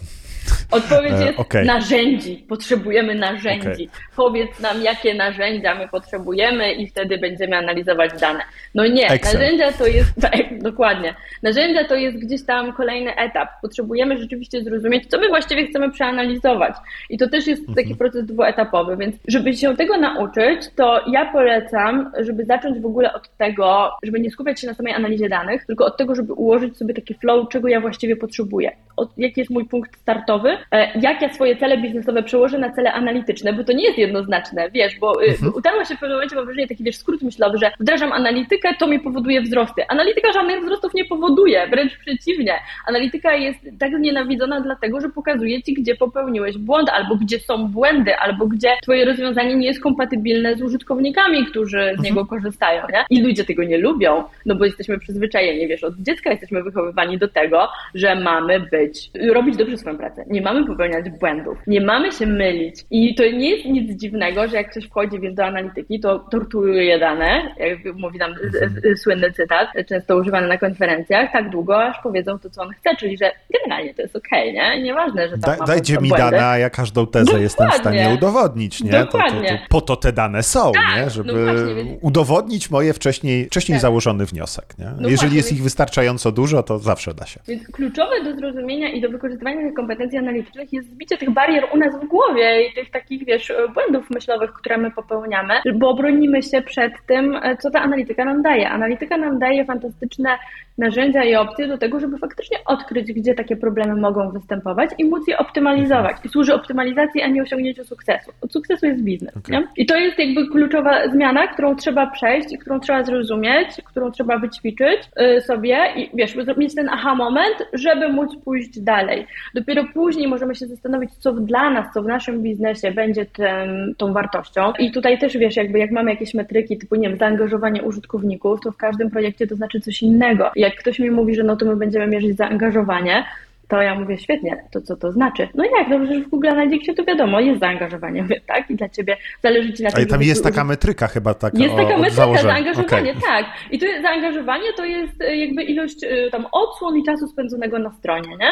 Odpowiedź E, jest okej. narzędzi. Potrzebujemy narzędzi. Okej. Powiedz nam, jakie narzędzia my potrzebujemy i wtedy będziemy analizować dane. No nie, Excel. narzędzia to jest, tak, dokładnie. Narzędzia to jest gdzieś tam kolejny etap. Potrzebujemy rzeczywiście zrozumieć, co my właściwie chcemy przeanalizować. I to też jest taki proces dwuetapowy, więc żeby się tego nauczyć, to ja polecam, żeby zacząć w ogóle od tego, żeby nie skupiać się na samej analizie danych, tylko od tego, żeby ułożyć sobie taki flow, czego ja właściwie potrzebuję. Jaki jest mój punkt startowy, e, jak ja swoje cele biznesowe przełożę na cele analityczne, bo to nie jest jednoznaczne, wiesz, bo y, utarło się w pewnym momencie, mam wrażenie, taki wiesz, skrót myślowy, że wdrażam analitykę, to mi powoduje wzrosty. Analityka żadnych wzrostów nie powoduje, wręcz przeciwnie. Analityka jest tak znienawidzona dlatego, że pokazuje ci, gdzie popełniłeś błąd, albo gdzie są błędy, albo gdzie twoje rozwiązanie nie jest kompatybilne z użytkownikami, którzy z niego korzystają, nie? I ludzie tego nie lubią, no bo jesteśmy przyzwyczajeni, wiesz, od dziecka jesteśmy wychowywani do tego, że mamy być, robić dobrze swoją pracę. Nie mamy popełniać błędów, nie mamy się mylić. I to nie jest nic dziwnego, że jak ktoś wchodzi, wiesz, do analityki, to torturuje dane, jak mówi z- z- słynny cytat, często używany na konferencjach, tak długo, aż powiedzą to, co on chce, czyli że generalnie to jest okej, nie? Nieważne, że tam Da, dajcie mi błędy. dane, a ja każdą tezę jestem w stanie Dokładnie. udowodnić, nie? To, to, to, Dokładnie. po to te dane są, Tak, nie? no Żeby właśnie, więc- udowodnić moje wcześniej, wcześniej Tak. założony wniosek, nie? Jeżeli właśnie, jest więc- ich wystarczająco dużo, to zawsze da się. Więc kluczowe do zrozumienia i do wykorzystywania tych kompetencji analitycznych jest zbicie tych barier u nas w głowie i tych takich, wiesz, błędów myślowych, które my popełniamy, bo bronimy się przed tym, co ta analityka nam daje. Analityka nam daje fantastyczne narzędzia i opcje do tego, żeby faktycznie odkryć, gdzie takie problemy mogą występować i móc je optymalizować. I służy optymalizacji, a nie osiągnięciu sukcesu. Od sukcesu jest biznes. Okay. I to jest jakby kluczowa zmiana, którą trzeba przejść i którą trzeba zrozumieć, którą trzeba wyćwiczyć sobie i wiesz, mieć ten aha moment, żeby móc pójść dalej. Dopiero później możemy się zastanowić, co dla nas, co w naszym biznesie będzie tym, tą wartością. I tutaj też wiesz, jakby jak mamy jakieś metryki typu, nie wiem, zaangażowanie użytkowników, to w każdym projekcie to znaczy coś innego. Jak ktoś mi mówi, że no to my będziemy mierzyć zaangażowanie, to ja mówię, świetnie, to co to znaczy? No jak, no przecież w Google Analyticsie to wiadomo, jest zaangażowanie, mówię, tak? I dla ciebie zależy ci na tym, Ale tam jest taka metryka chyba taka Jest taka metryka, założenia. zaangażowanie, Okay. tak. I to zaangażowanie to jest e, jakby ilość e, tam odsłon i czasu spędzonego na stronie, nie?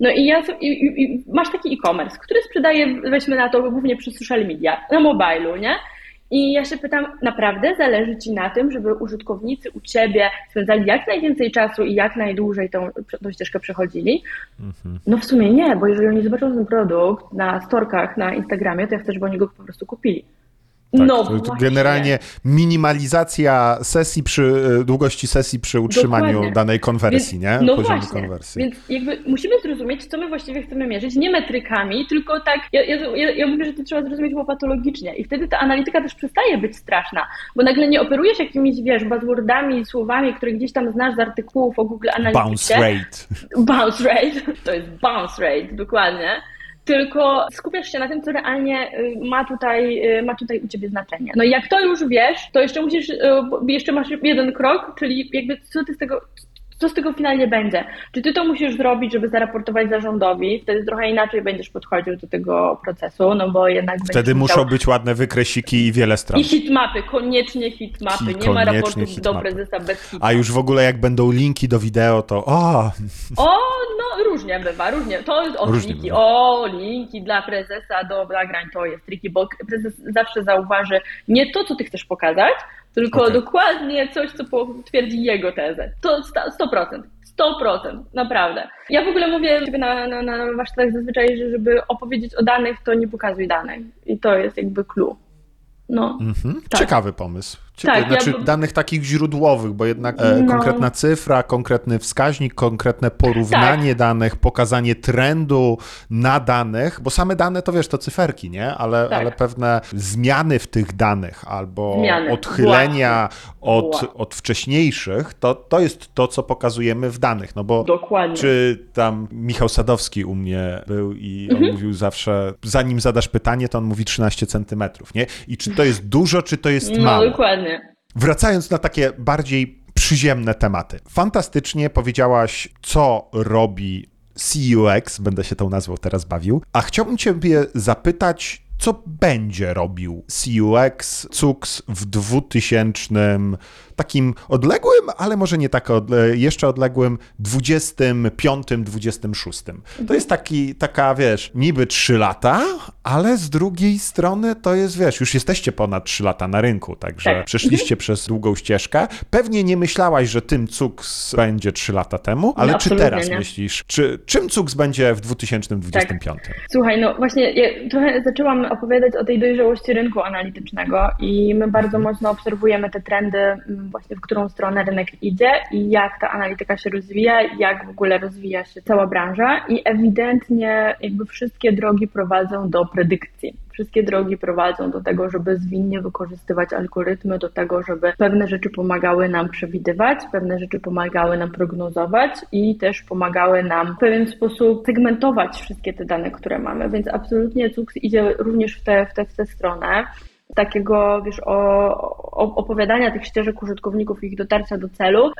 No i, ja, i, i masz taki e-commerce, który sprzedaje, weźmy na to głównie przez social media, na mobilu, nie? I ja się pytam, naprawdę zależy Ci na tym, żeby użytkownicy u Ciebie spędzali jak najwięcej czasu i jak najdłużej tą, tą ścieżkę przechodzili? No w sumie nie, bo jeżeli oni zobaczą ten produkt na storkach na Instagramie, to ja chcę, żeby oni go po prostu kupili. Tak, no to właśnie. generalnie minimalizacja sesji przy, długości sesji przy utrzymaniu Dokładnie. danej konwersji, Więc, nie? No Poziomu właśnie, konwersji. więc jakby musimy zrozumieć, co my właściwie chcemy mierzyć, nie metrykami, tylko tak, ja, ja, ja, mówię, że to trzeba zrozumieć łopatologicznie i wtedy ta analityka też przestaje być straszna, bo nagle nie operujesz jakimiś, wiesz, buzzwordami, słowami, które gdzieś tam znasz z artykułów o Google Bounce Analyticsie. rate. Bounce rate, to jest bounce rate, dokładnie. Tylko skupiasz się na tym, co realnie y, ma tutaj, y, ma tutaj u ciebie znaczenie. No i jak to już wiesz, to jeszcze musisz, y, jeszcze masz jeden krok, czyli jakby co ty z tego, co z tego finalnie będzie? Czy ty to musisz zrobić, żeby zaraportować zarządowi? Wtedy trochę inaczej będziesz podchodził do tego procesu, no bo jednak Wtedy muszą musiał... być ładne wykresiki i wiele stron. I hitmapy, koniecznie hitmapy. I Nie ma raportów do prezesa bez hitmapy. A już w ogóle jak będą linki do wideo, to o, O, no różnie bywa, różnie. To jest o Różnie linki. bywa. O, linki dla prezesa do nagrań to jest triki, bo prezes zawsze zauważy nie to, co ty chcesz pokazać, tylko Okej. dokładnie coś, co potwierdzi jego tezę. To sta- 100%. 100%, naprawdę. Ja w ogóle mówię na, na, na warsztatach zazwyczaj, że żeby opowiedzieć o danych, to nie pokazuj danych. I to jest jakby clue. No. mhm. Tak. ciekawy pomysł. Tak, ja znaczy b- danych takich źródłowych, bo jednak e, No. konkretna cyfra, konkretny wskaźnik, konkretne porównanie Tak. danych, pokazanie trendu na danych, bo same dane to wiesz, to cyferki, nie? Ale, Tak. ale pewne zmiany w tych danych albo Zmiany, odchylenia od, od wcześniejszych, to, to jest to, co pokazujemy w danych, no bo Dokładnie. Czy tam Michał Sadowski u mnie był i on Mhm. mówił zawsze, zanim zadasz pytanie, to on mówi 13 centymetrów, nie? I czy to jest dużo, czy to jest No mało? dokładnie. Wracając na takie bardziej przyziemne tematy. Fantastycznie powiedziałaś, co robi CUX, będę się tą nazwą teraz bawił, a chciałbym ciebie zapytać, co będzie robił CUX, CUX w 2000, takim odległym, ale może nie tak odle- jeszcze odległym, 25-26. To jest taki, taka, wiesz, niby 3 lata, ale z drugiej strony to jest, wiesz, już jesteście ponad 3 lata na rynku, także Tak. przeszliście przez długą ścieżkę. Pewnie nie myślałaś, że tym CUX będzie 3 lata temu, ale No, czy teraz nie. myślisz, czy, czym CUX będzie w 2025? Słuchaj, no właśnie ja trochę zaczęłam opowiadać o tej dojrzałości rynku analitycznego i my bardzo mocno obserwujemy te trendy, mm, właśnie w którą stronę rynek idzie i jak ta analityka się rozwija, jak w ogóle rozwija się cała branża i ewidentnie jakby wszystkie drogi prowadzą do predykcji. Wszystkie drogi prowadzą do tego, żeby zwinnie wykorzystywać algorytmy, do tego, żeby pewne rzeczy pomagały nam przewidywać, pewne rzeczy pomagały nam prognozować i też pomagały nam w pewien sposób segmentować wszystkie te dane, które mamy. Więc absolutnie CUX idzie również w tę w tę w tę stronę takiego, wiesz, o, o, opowiadania tych ścieżek użytkowników ich dotarcia do celu,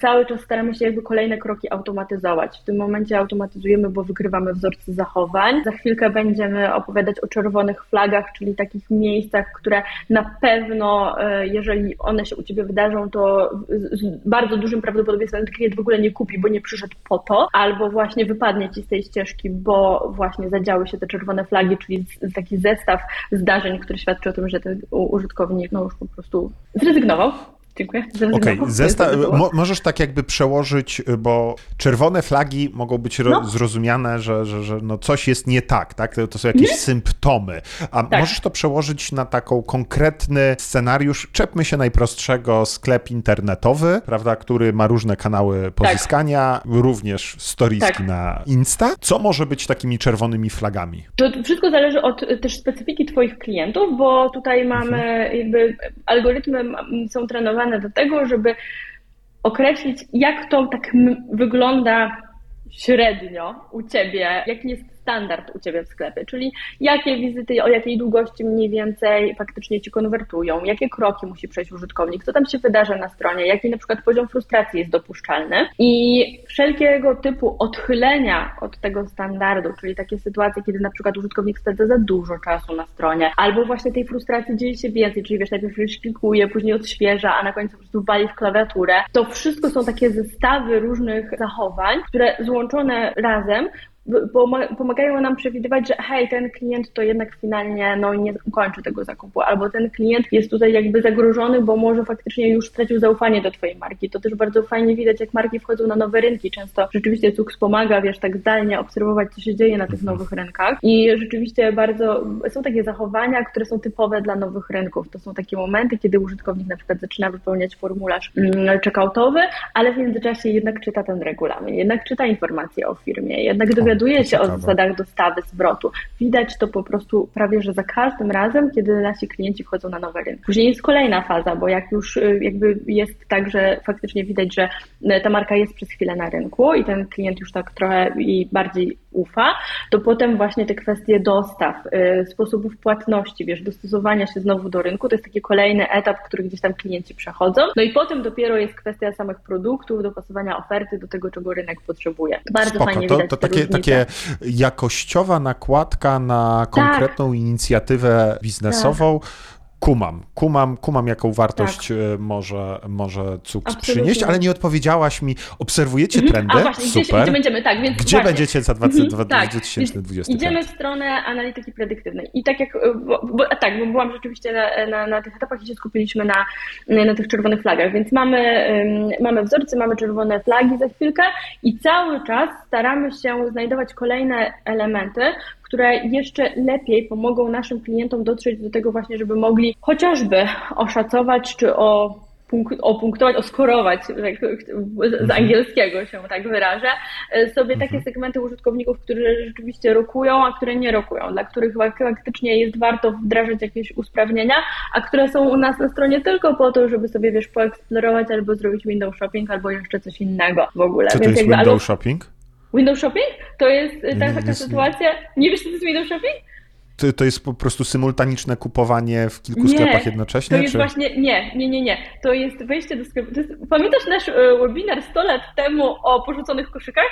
cały czas staramy się jakby kolejne kroki automatyzować. W tym momencie automatyzujemy, bo wykrywamy wzorce zachowań. Za chwilkę będziemy opowiadać o czerwonych flagach, czyli takich miejscach, które na pewno, e, jeżeli one się u Ciebie wydarzą, to z bardzo dużym prawdopodobieństwem klient w ogóle nie kupi, bo nie przyszedł po to, albo właśnie wypadnie Ci z tej ścieżki, bo właśnie zadziały się te czerwone flagi, czyli taki zestaw zdarzeń, który świadczy o tym, że ten u- użytkownik no już po prostu zrezygnował Dziękuję. Okej, mo- możesz tak jakby przełożyć, y, bo czerwone flagi mogą być No. zrozumiane, że, że, że no coś jest nie tak, tak? To, to są jakieś symptomy. A Tak. możesz to przełożyć na taką konkretny scenariusz. Czepmy się najprostszego, sklep internetowy, prawda, który ma różne kanały pozyskania, również storieski Tak. na Insta. Co może być takimi czerwonymi flagami? To wszystko zależy od y, też specyfiki Twoich klientów, bo tutaj mamy jakby algorytmy są trenowane do tego, żeby określić, jak to tak wygląda średnio u Ciebie, jaki jest standard u Ciebie w sklepie, czyli jakie wizyty, o jakiej długości mniej więcej faktycznie Ci konwertują, jakie kroki musi przejść użytkownik, co tam się wydarza na stronie, jaki na przykład poziom frustracji jest dopuszczalny i wszelkiego typu odchylenia od tego standardu, czyli takie sytuacje, kiedy na przykład użytkownik spędza za dużo czasu na stronie, albo właśnie tej frustracji dzieje się więcej, czyli wiesz, najpierw klikuje, później odświeża, a na końcu po prostu wali w klawiaturę. To wszystko są takie zestawy różnych zachowań, które złączone razem pomagają nam przewidywać, że hej, ten klient to jednak finalnie no, nie ukończy tego zakupu, albo ten klient jest tutaj jakby zagrożony, bo może faktycznie już stracił zaufanie do Twojej marki. To też bardzo fajnie widać, jak marki wchodzą na nowe rynki. Często rzeczywiście Cux pomaga, wiesz, tak zdalnie obserwować, co się dzieje na tych nowych rynkach. I rzeczywiście bardzo są takie zachowania, które są typowe dla nowych rynków. To są takie momenty, kiedy użytkownik na przykład zaczyna wypełniać formularz mm, checkoutowy, ale w międzyczasie jednak czyta ten regulamin, jednak czyta informacje o firmie, jednak dowiaduje się o zasadach dostawy, zwrotu. Widać to po prostu prawie, że za każdym razem, kiedy nasi klienci wchodzą na nowy rynek. Później jest kolejna faza, bo jak już y, jakby jest tak, że faktycznie widać, że y, ta marka jest przez chwilę na rynku i ten klient już tak trochę i bardziej ufa, to potem właśnie te kwestie dostaw, y, sposobów płatności, wiesz, dostosowania się znowu do rynku, to jest taki kolejny etap, który gdzieś tam klienci przechodzą. No i potem dopiero jest kwestia samych produktów, dopasowania oferty do tego, czego rynek potrzebuje. Bardzo Spoko, fajnie to, widać to takie. Takie jakościowa nakładka na konkretną inicjatywę biznesową. Kumam, kumam, kumam, jaką wartość e, może, może Cux Absolutnie. przynieść, ale nie odpowiedziałaś mi. Obserwujecie Mhm. trendy? Właśnie, gdzie, Super. gdzie będziemy, tak, więc Gdzie właśnie. będziecie za dwa- Mhm, dwa- tak. 2025? Więc Idziemy w stronę analityki predyktywnej. I tak jak, bo, bo, a tak, bo byłam rzeczywiście na, na, na tych etapach i się skupiliśmy na, na tych czerwonych flagach, więc mamy, mamy wzorce, mamy czerwone flagi za chwilkę i cały czas staramy się znajdować kolejne elementy, które jeszcze lepiej pomogą naszym klientom dotrzeć do tego właśnie, żeby mogli chociażby oszacować czy o punk- opunktować, oskorować, jak z- z angielskiego się tak wyrażę, e, sobie takie segmenty użytkowników, którzy rzeczywiście rokują, a które nie rokują, dla których fak- faktycznie jest warto wdrażać jakieś usprawnienia, a które są u nas na stronie tylko po to, żeby sobie, wiesz, poeksplorować albo zrobić window shopping, albo jeszcze coś innego w ogóle. Co to Więc jest jakby window albo shopping? Window shopping? To jest Nie, nie, taka nie. sytuacja... Nie wiesz, co to jest window shopping? To, to jest po prostu symultaniczne kupowanie w kilku Nie, sklepach jednocześnie? To jest czy... właśnie, nie, nie, nie, nie. To jest wejście do sklepu. Jest, pamiętasz nasz e, webinar 100 lat temu o porzuconych koszykach?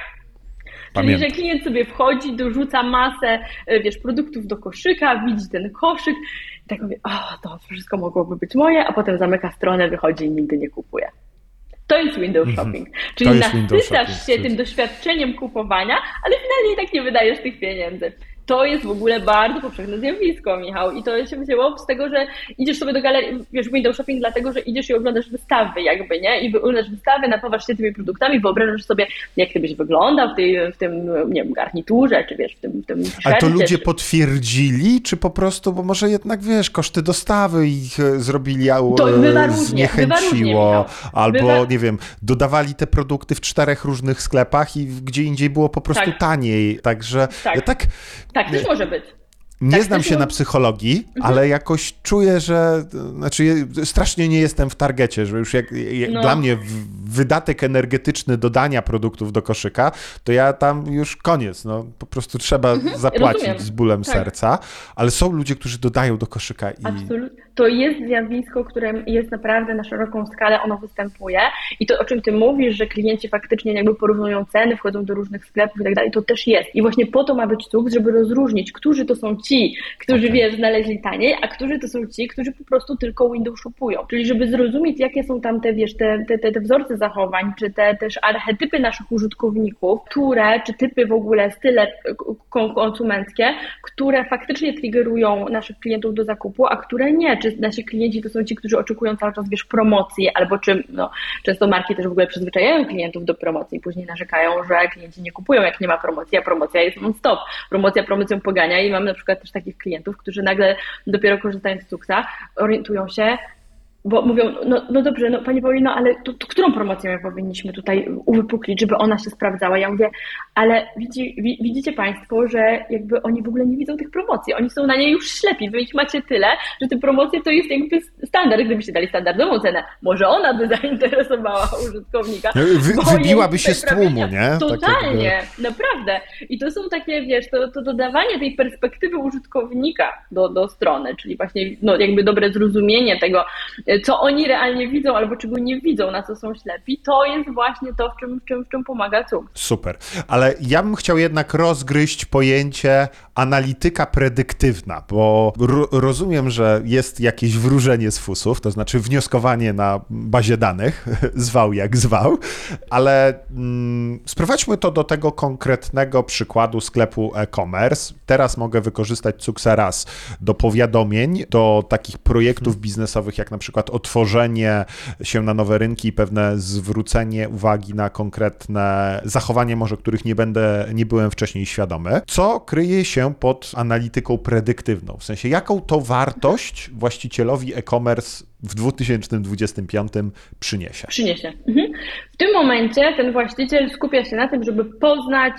Czyli, Pamiętam. że klient sobie wchodzi, dorzuca masę, e, wiesz, produktów do koszyka, widzi ten koszyk i tak mówi, o, to wszystko mogłoby być moje, a potem zamyka stronę, wychodzi i nigdy nie kupuje. To jest window shopping. Czyli Mhm. jest window nasycasz shopping, się tym doświadczeniem kupowania, ale finalnie i tak nie wydajesz tych pieniędzy. To jest w ogóle bardzo powszechne zjawisko, Michał. I to się wzięło z tego, że idziesz sobie do galerii, wiesz, window shopping dlatego, że idziesz i oglądasz wystawy jakby, nie? I oglądasz wystawy, napawasz się tymi produktami, wyobrażasz sobie, jak ty byś wyglądał w, tej, w tym, nie wiem, garniturze, czy wiesz, w tym, w tym Ale to ludzie czy... potwierdzili, czy po prostu, bo może jednak wiesz, koszty dostawy ich e, zrobili, a To e, zniechęciło, albo Bywa- nie wiem, dodawali te produkty w czterech różnych sklepach i gdzie indziej było po prostu Tak. taniej. Także Tak. ja tak Tak, też może być. nie Tak, znam się na psychologii, Mhm. ale jakoś czuję, że znaczy strasznie nie jestem w targecie, że już jak, jak No. dla mnie wydatek energetyczny dodania produktów do koszyka, to ja tam już koniec, no po prostu trzeba zapłacić rozumiem. z bólem Tak. serca, ale są ludzie, którzy dodają do koszyka i Absolutnie. To jest zjawisko, które jest naprawdę na szeroką skalę, ono występuje. I to, o czym ty mówisz, że klienci faktycznie jakby porównują ceny, wchodzą do różnych sklepów i tak dalej, to też jest. I właśnie po to ma być Cux, żeby rozróżnić, którzy to są ci, którzy, Okej. wiesz, znaleźli taniej, a którzy to są ci, którzy po prostu tylko window shopują. Czyli żeby zrozumieć, jakie są tam te, wiesz, te, te, te, te wzorce zachowań, czy te też archetypy naszych użytkowników, które, czy typy w ogóle, style kon- konsumenckie, które faktycznie triggerują naszych klientów do zakupu, a które nie. Czy nasi klienci to są ci, którzy oczekują cały czas, wiesz, promocji, albo czy, no, często marki też w ogóle przyzwyczajają klientów do promocji, później narzekają, że klienci nie kupują, jak nie ma promocji, a promocja jest non-stop. Promocja promocją pogania i mam na przykład też takich klientów, którzy nagle dopiero korzystając z Cuxa orientują się, bo mówią, no, no dobrze, no Pani Paulino, ale to, to którą promocję my powinniśmy tutaj uwypuklić, żeby ona się sprawdzała? Ja mówię, ale widzi, widzicie Państwo, że jakby oni w ogóle nie widzą tych promocji, oni są na nie już ślepi, wy ich macie tyle, że te promocje to jest jakby standard, gdybyście dali standardową cenę, może ona by zainteresowała użytkownika. No, wy, wybiłaby się z tłumu, nie? Totalnie, tak naprawdę. I to są takie, wiesz, to, to dodawanie tej perspektywy użytkownika do, do strony, czyli właśnie no, jakby dobre zrozumienie tego, co oni realnie widzą albo czego nie widzą, na co są ślepi, to jest właśnie to, w czym, w czym, w czym pomaga CUK. Super, ale ja bym chciał jednak rozgryźć pojęcie analityka predyktywna, bo rozumiem, że jest jakieś wróżenie z fusów, to znaczy wnioskowanie na bazie danych, zwał jak zwał, ale mm, sprowadźmy to do tego konkretnego przykładu sklepu e-commerce. Teraz mogę wykorzystać Cuxa raz do powiadomień, do takich projektów biznesowych, jak na przykład otworzenie się na nowe rynki i pewne zwrócenie uwagi na konkretne zachowanie, może których nie będę, nie byłem wcześniej świadomy. Co kryje się pod analityką predyktywną? W sensie, jaką to wartość właścicielowi e-commerce w 2025 przyniesie? Przyniesie. Mhm. W tym momencie ten właściciel skupia się na tym, żeby poznać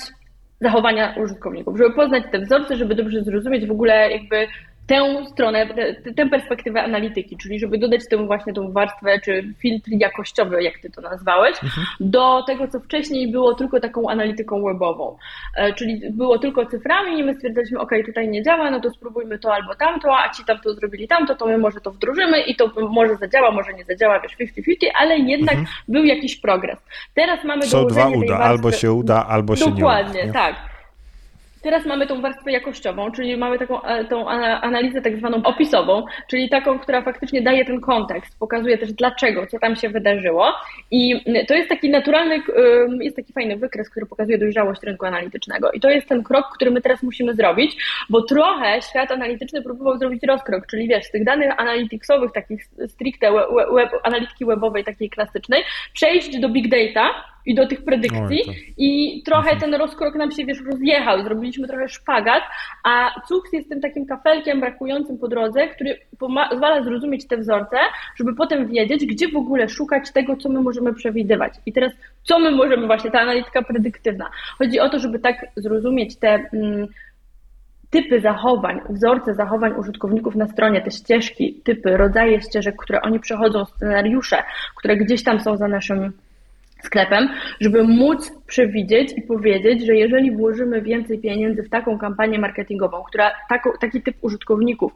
zachowania użytkowników, żeby poznać te wzorce, żeby dobrze zrozumieć w ogóle jakby tę stronę, tę perspektywę analityki, czyli żeby dodać temu właśnie tą warstwę, czy filtr jakościowy, jak ty to nazwałeś, mhm. do tego, co wcześniej było tylko taką analityką webową. E, czyli było tylko cyframi i my stwierdzaliśmy, ok, tutaj nie działa, no to spróbujmy to albo tamto, a ci tam to zrobili tamto, to my może to wdrożymy i to może zadziała, może nie zadziała, wiesz, 50-50, ale jednak mhm. był jakiś progres. Teraz mamy Są dwa uda, warstwy... albo się uda, albo się Dokładnie, nie uda. Dokładnie, tak. Teraz mamy tą warstwę jakościową, czyli mamy taką e, tą analizę tak zwaną opisową, czyli taką, która faktycznie daje ten kontekst, pokazuje też dlaczego, co tam się wydarzyło. I to jest taki naturalny, jest taki fajny wykres, który pokazuje dojrzałość rynku analitycznego. I to jest ten krok, który my teraz musimy zrobić, bo trochę świat analityczny próbował zrobić rozkrok, czyli wiesz, z tych danych analityksowych, takich stricte web, web, analityki webowej, takiej klasycznej, przejść do big data, i do tych predykcji Oj, i trochę mhm. ten rozkrok nam się, wiesz, rozjechał, zrobiliśmy trochę szpagat, a CUX jest tym takim kafelkiem brakującym po drodze, który pozwala zrozumieć te wzorce, żeby potem wiedzieć, gdzie w ogóle szukać tego, co my możemy przewidywać. I teraz, co my możemy, właśnie ta analityka predyktywna. Chodzi o to, żeby tak zrozumieć te mm, typy zachowań, wzorce zachowań użytkowników na stronie, te ścieżki, typy, rodzaje ścieżek, które oni przechodzą, scenariusze, które gdzieś tam są za naszym sklepem, żeby móc przewidzieć i powiedzieć, że jeżeli włożymy więcej pieniędzy w taką kampanię marketingową, która taki typ użytkowników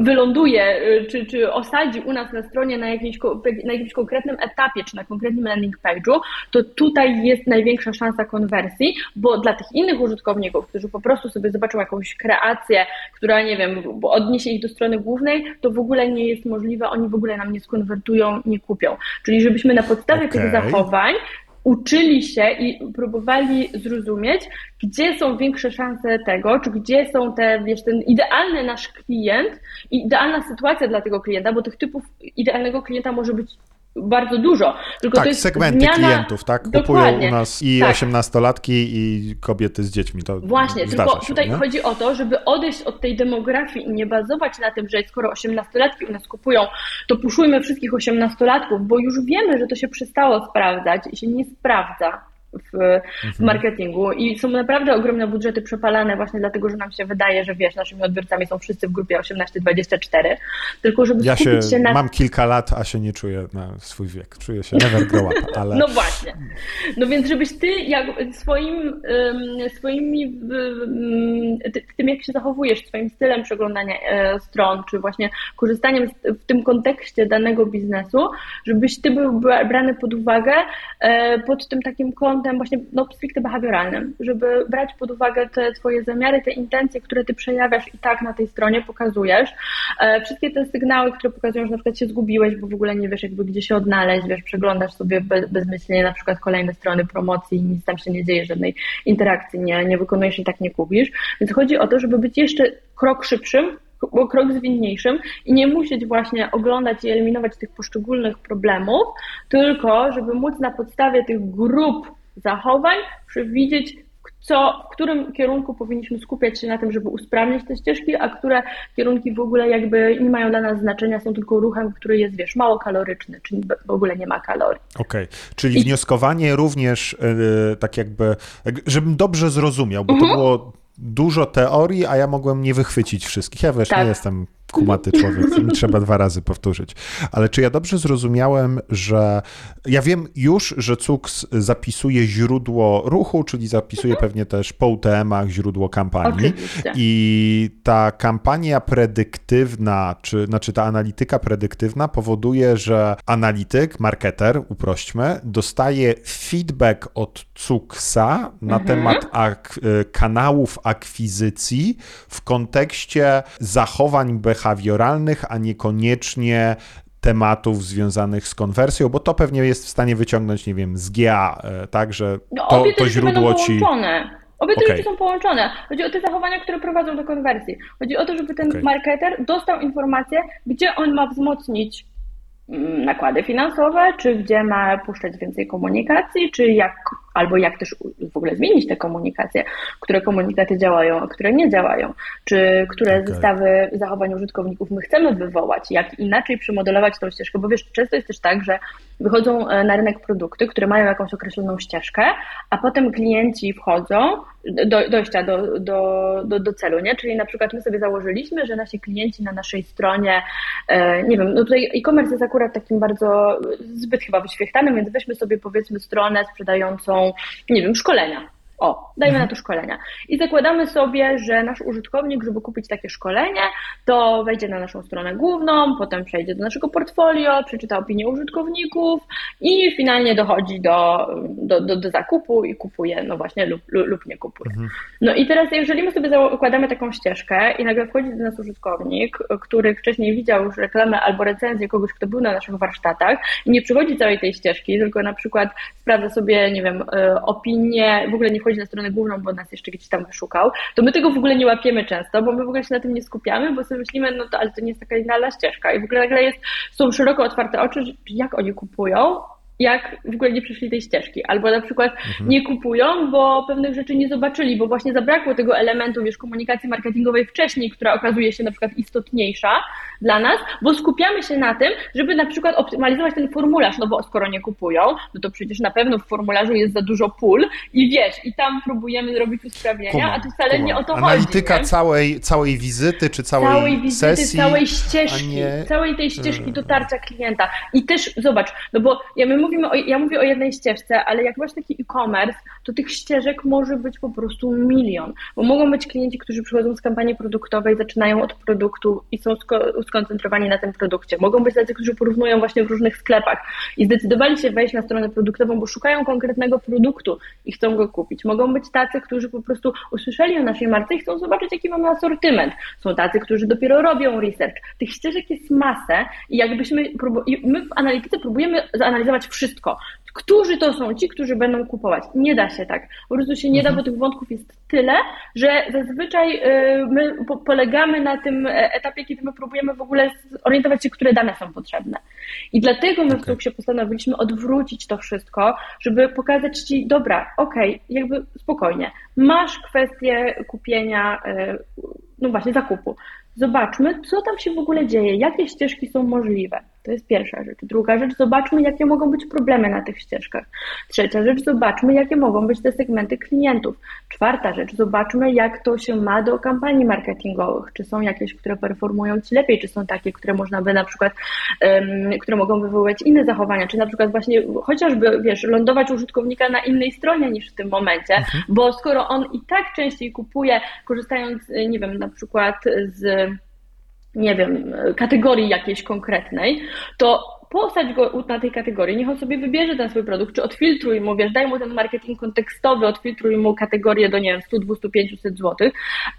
wyląduje, y, czy, czy osadzi u nas na stronie na jakimś, na jakimś konkretnym etapie, czy na konkretnym landing page'u, to tutaj jest największa szansa konwersji, bo dla tych innych użytkowników, którzy po prostu sobie zobaczą jakąś kreację, która, nie wiem, odniesie ich do strony głównej, to w ogóle nie jest możliwe, oni w ogóle nam nie skonwertują, nie kupią. Czyli żebyśmy na podstawie okay. tych zachowań uczyli się i próbowali zrozumieć, gdzie są większe szanse tego, czy gdzie są te, wiesz, ten idealny nasz klient i idealna sytuacja dla tego klienta, bo tych typów idealnego klienta może być bardzo dużo. Tylko tak, to jest segmenty zmiana... klientów, tak? Kupują Dokładnie. u nas i tak. osiemnastolatki, i kobiety z dziećmi. To Właśnie, tylko się, tutaj nie? chodzi o to, żeby odejść od tej demografii i nie bazować na tym, że skoro osiemnastolatki u nas kupują, to puszujmy wszystkich osiemnastolatków, bo już wiemy, że to się przestało sprawdzać i się nie sprawdza w, w mhm. marketingu i są naprawdę ogromne budżety przepalane właśnie dlatego, że nam się wydaje, że wiesz, naszymi odbiorcami są wszyscy w grupie 18-24, tylko żeby ja skupić się, się na... mam kilka lat, a się nie czuję na swój wiek, czuję się never grow up, ale... No właśnie, no więc żebyś ty jak swoim, swoimi, tym jak się zachowujesz, swoim stylem przeglądania e, stron, czy właśnie korzystaniem w tym kontekście danego biznesu, żebyś ty był brany pod uwagę e, pod tym takim kątem kątem właśnie no, stricte behawioralnym, żeby brać pod uwagę te twoje zamiary, te intencje, które ty przejawiasz i tak na tej stronie pokazujesz. E, wszystkie te sygnały, które pokazują, że na przykład się zgubiłeś, bo w ogóle nie wiesz jakby gdzie się odnaleźć, wiesz, przeglądasz sobie bez, bezmyślnie na przykład kolejne strony promocji i nic tam się nie dzieje, żadnej interakcji nie, nie wykonujesz i tak nie kupisz. Więc chodzi o to, żeby być jeszcze krok szybszym krok zwinniejszym i nie musieć właśnie oglądać i eliminować tych poszczególnych problemów, tylko żeby móc na podstawie tych grup zachowań przewidzieć, co, w którym kierunku powinniśmy skupiać się na tym, żeby usprawnić te ścieżki, a które kierunki w ogóle jakby nie mają dla nas znaczenia, są tylko ruchem, który jest, wiesz, mało kaloryczny, czyli w ogóle nie ma kalorii. Okej, okay. czyli I... wnioskowanie również yy, tak jakby, żebym dobrze zrozumiał, bo mhm. to było dużo teorii, a ja mogłem nie wychwycić wszystkich. Ja wiesz, tak. nie jestem kumaty człowiek, mi trzeba dwa razy powtórzyć. Ale czy ja dobrze zrozumiałem, że ja wiem już, że CUKS zapisuje źródło ruchu, czyli zapisuje mhm. pewnie też po UTM-ach źródło kampanii Oczywiście. i ta kampania predyktywna, czy znaczy ta analityka predyktywna powoduje, że analityk, marketer, uprośćmy, dostaje feedback od CUKSa na mhm. temat ak kanałów akwizycji w kontekście zachowań behawioralnych behawioralnych, a niekoniecznie tematów związanych z konwersją, bo to pewnie jest w stanie wyciągnąć, nie wiem, z GA, e, tak, że no, to, to źródło ci... Obie te okay. rzeczy są połączone. Chodzi o te zachowania, które prowadzą do konwersji. Chodzi o to, żeby ten okay. marketer dostał informację, gdzie on ma wzmocnić mm, nakłady finansowe, czy gdzie ma puszczać więcej komunikacji, czy jak albo jak też w ogóle zmienić te komunikacje, które komunikaty działają, a które nie działają, czy które okay. zestawy zachowań użytkowników my chcemy wywołać, jak inaczej przemodelować tą ścieżkę, bo wiesz, często jest też tak, że wychodzą e, na rynek produkty, które mają jakąś określoną ścieżkę, a potem klienci wchodzą do dojścia do, do, do, do celu, nie? Czyli na przykład my sobie założyliśmy, że nasi klienci na naszej stronie, e, nie wiem, no tutaj e-commerce jest akurat takim bardzo zbyt chyba wyświechtanym, więc weźmy sobie powiedzmy stronę sprzedającą nie wiem, szkolenia. O, dajmy mhm. na to szkolenia. I zakładamy sobie, że nasz użytkownik, żeby kupić takie szkolenie, to wejdzie na naszą stronę główną, potem przejdzie do naszego portfolio, przeczyta opinię użytkowników i finalnie dochodzi do, do, do, do zakupu i kupuje, no właśnie, lub, lub nie kupuje. Mhm. No i teraz, jeżeli my sobie zakładamy taką ścieżkę i nagle wchodzi do nas użytkownik, który wcześniej widział już reklamę albo recenzję kogoś, kto był na naszych warsztatach i nie przychodzi całej tej ścieżki, tylko na przykład sprawdza sobie, nie wiem, e, opinię, w ogóle nie wchodzi na stronę główną, bo nas jeszcze gdzieś tam wyszukał, to my tego w ogóle nie łapiemy często, bo my w ogóle się na tym nie skupiamy, bo sobie myślimy, no to ale to nie jest taka idealna ścieżka i w ogóle nagle jest, są szeroko otwarte oczy, jak oni kupują, jak w ogóle nie przeszli tej ścieżki, albo na przykład mhm. nie kupują, bo pewnych rzeczy nie zobaczyli, bo właśnie zabrakło tego elementu, wiesz, komunikacji marketingowej wcześniej, która okazuje się na przykład istotniejsza dla nas, bo skupiamy się na tym, żeby na przykład optymalizować ten formularz, no bo skoro nie kupują, no to przecież na pewno w formularzu jest za dużo pól i wiesz, i tam próbujemy zrobić usprawnienia, kuma, a to wcale kuma. nie o to Analityka chodzi. całej, całej wizyty, czy całej, całej wizyty, sesji, całej ścieżki, nie... całej tej ścieżki dotarcia klienta. I też zobacz, no bo ja my mówimy o, ja mówię o jednej ścieżce, ale jak masz taki e-commerce, to tych ścieżek może być po prostu milion, bo mogą być klienci, którzy przychodzą z kampanii produktowej, zaczynają od produktu i są skoncentrowani na tym produkcie. Mogą być tacy, którzy porównują właśnie w różnych sklepach i zdecydowali się wejść na stronę produktową, bo szukają konkretnego produktu i chcą go kupić. Mogą być tacy, którzy po prostu usłyszeli o naszej marce i chcą zobaczyć, jaki mamy asortyment. Są tacy, którzy dopiero robią research. Tych ścieżek jest masę i jakbyśmy, my w analityce próbujemy zanalizować wszystko, Którzy to są ci, którzy będą kupować? Nie da się tak. Po prostu się nie da, bo tych wątków jest tyle, że zazwyczaj y, my polegamy na tym e, etapie, kiedy my próbujemy w ogóle zorientować się, które dane są potrzebne. I dlatego my okay. w się postanowiliśmy odwrócić to wszystko, żeby pokazać ci, dobra, okej, okay, jakby spokojnie, masz kwestię kupienia, y, no właśnie zakupu. Zobaczmy, co tam się w ogóle dzieje, jakie ścieżki są możliwe. To jest pierwsza rzecz. Druga rzecz, zobaczmy, jakie mogą być problemy na tych ścieżkach. Trzecia rzecz, zobaczmy, jakie mogą być te segmenty klientów. Czwarta rzecz, zobaczmy, jak to się ma do kampanii marketingowych. Czy są jakieś, które performują ci lepiej, czy są takie, które można by na przykład, um, które mogą wywoływać inne zachowania, czy na przykład właśnie chociażby, wiesz, lądować użytkownika na innej stronie niż w tym momencie, mhm. bo skoro on i tak częściej kupuje, korzystając, nie wiem, na przykład z nie wiem, kategorii jakiejś konkretnej, to posadź go na tej kategorii, niech on sobie wybierze ten swój produkt, czy odfiltruj mu, wiesz, daj mu ten marketing kontekstowy, odfiltruj mu kategorię do, nie wiem, 100, 200, 500 zł,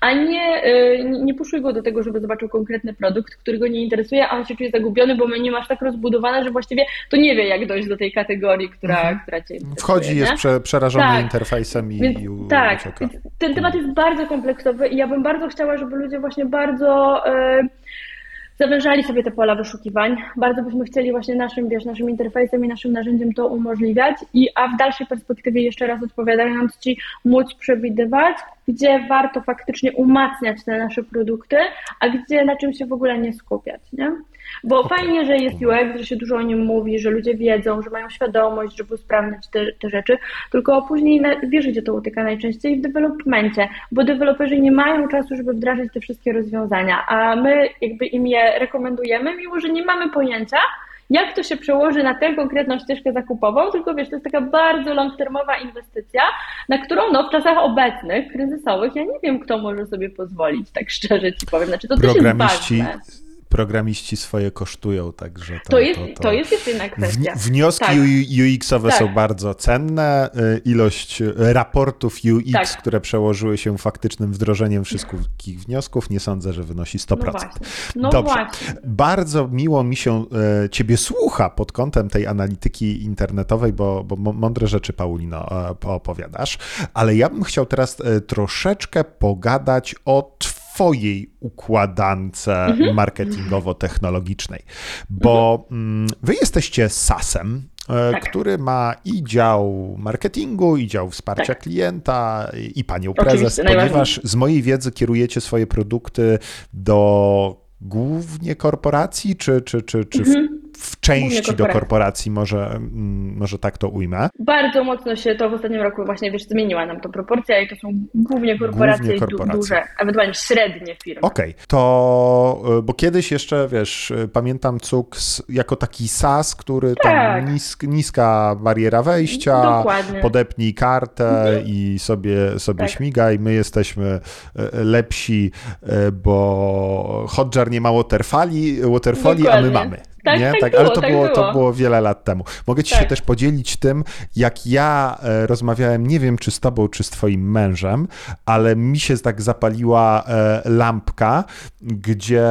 a nie, y, nie puszuj go do tego, żeby zobaczył konkretny produkt, który go nie interesuje, a on się czuje zagubiony, bo my nie masz tak rozbudowane, że właściwie to nie wie, jak dojść do tej kategorii, która, Mhm. która cię interesuje. Wchodzi, jest nie? prze, przerażony Tak. interfejsem i, Więc, i u- tak, ucieka. ten temat jest bardzo kompleksowy i ja bym bardzo chciała, żeby ludzie właśnie bardzo e, zawężali sobie te pola wyszukiwań. Bardzo byśmy chcieli właśnie naszym, wiesz, naszym interfejsem i naszym narzędziem to umożliwiać i a w dalszej perspektywie jeszcze raz odpowiadając Ci, móc przewidywać, gdzie warto faktycznie umacniać te nasze produkty, a gdzie na czym się w ogóle nie skupiać, nie? Bo fajnie, że jest UX, że się dużo o nim mówi, że ludzie wiedzą, że mają świadomość, żeby usprawniać te, te rzeczy, tylko później wiesz, gdzie to utyka najczęściej w developmencie, bo deweloperzy nie mają czasu, żeby wdrażać te wszystkie rozwiązania, a my jakby im je rekomendujemy, mimo że nie mamy pojęcia, jak to się przełoży na tę konkretną ścieżkę zakupową, tylko wiesz, to jest taka bardzo long-termowa inwestycja, na którą no, w czasach obecnych, kryzysowych, ja nie wiem, kto może sobie pozwolić, tak szczerze ci powiem. Znaczy, to też jest ważne. Programiści swoje kosztują, także to, To jest, to jest jeszcze kwestia. Wni- Wnioski Tak. UX-owe Tak. są bardzo cenne. Y, Ilość y, raportów UX, Tak. które przełożyły się faktycznym wdrożeniem wszystkich wniosków, nie sądzę, że wynosi 100%. No właśnie. No Dobrze. właśnie. Bardzo miło mi się e, Ciebie słucha pod kątem tej analityki internetowej, bo, bo mądre rzeczy, Paulino, e, poopowiadasz. Ale ja bym chciał teraz e, troszeczkę pogadać o Twojej układance Mhm. marketingowo-technologicznej, bo mm, Wy jesteście SaaS-em. e, Tak. Który ma i dział marketingu, i dział wsparcia Tak. klienta, i, panią prezes, ponieważ z mojej wiedzy kierujecie swoje produkty do głównie korporacji, czy, czy, czy, czy w, w części do korporacji. może, mm, może tak to ujmę? Bardzo mocno się to w ostatnim roku właśnie, wiesz, zmieniła nam to proporcja i to są głównie korporacje, Głównie i du- korporacje. duże, ewentualnie średnie firmy. Okej, to, y, bo kiedyś jeszcze, wiesz, y, pamiętam Cux jako taki SaaS, który Tak. tam nisk, niska bariera wejścia, Dokładnie. podepnij kartę i sobie, sobie Tak. śmigaj. My jesteśmy y, lepsi, bo Hotjar nie ma waterfali, waterfali a my mamy. Tak, nie? tak ale było, to, tak było, to było. było wiele lat temu. Mogę ci się Tak. też podzielić tym, jak ja e, rozmawiałem, nie wiem czy z tobą, czy z twoim mężem, ale mi się tak zapaliła e, lampka, gdzie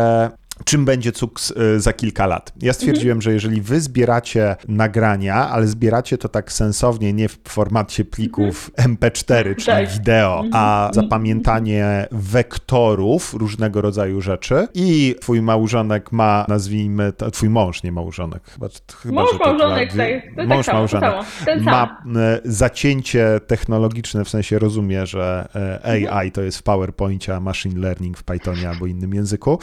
czym będzie Cux e, za kilka lat. Ja stwierdziłem, że jeżeli wy zbieracie nagrania, ale zbieracie to tak sensownie, nie w formacie plików MP4, czyli Tak. wideo, a zapamiętanie wektorów różnego rodzaju rzeczy. I twój małżonek ma, nazwijmy to, twój mąż, nie małżonek, chyba, chyba Mąż, że to małżonek, tak, to tak mąż, to małżonek. ma e, zacięcie technologiczne, w sensie rozumie, że Mhm. AI to jest w PowerPoincie, a machine learning w Pythonie albo innym języku,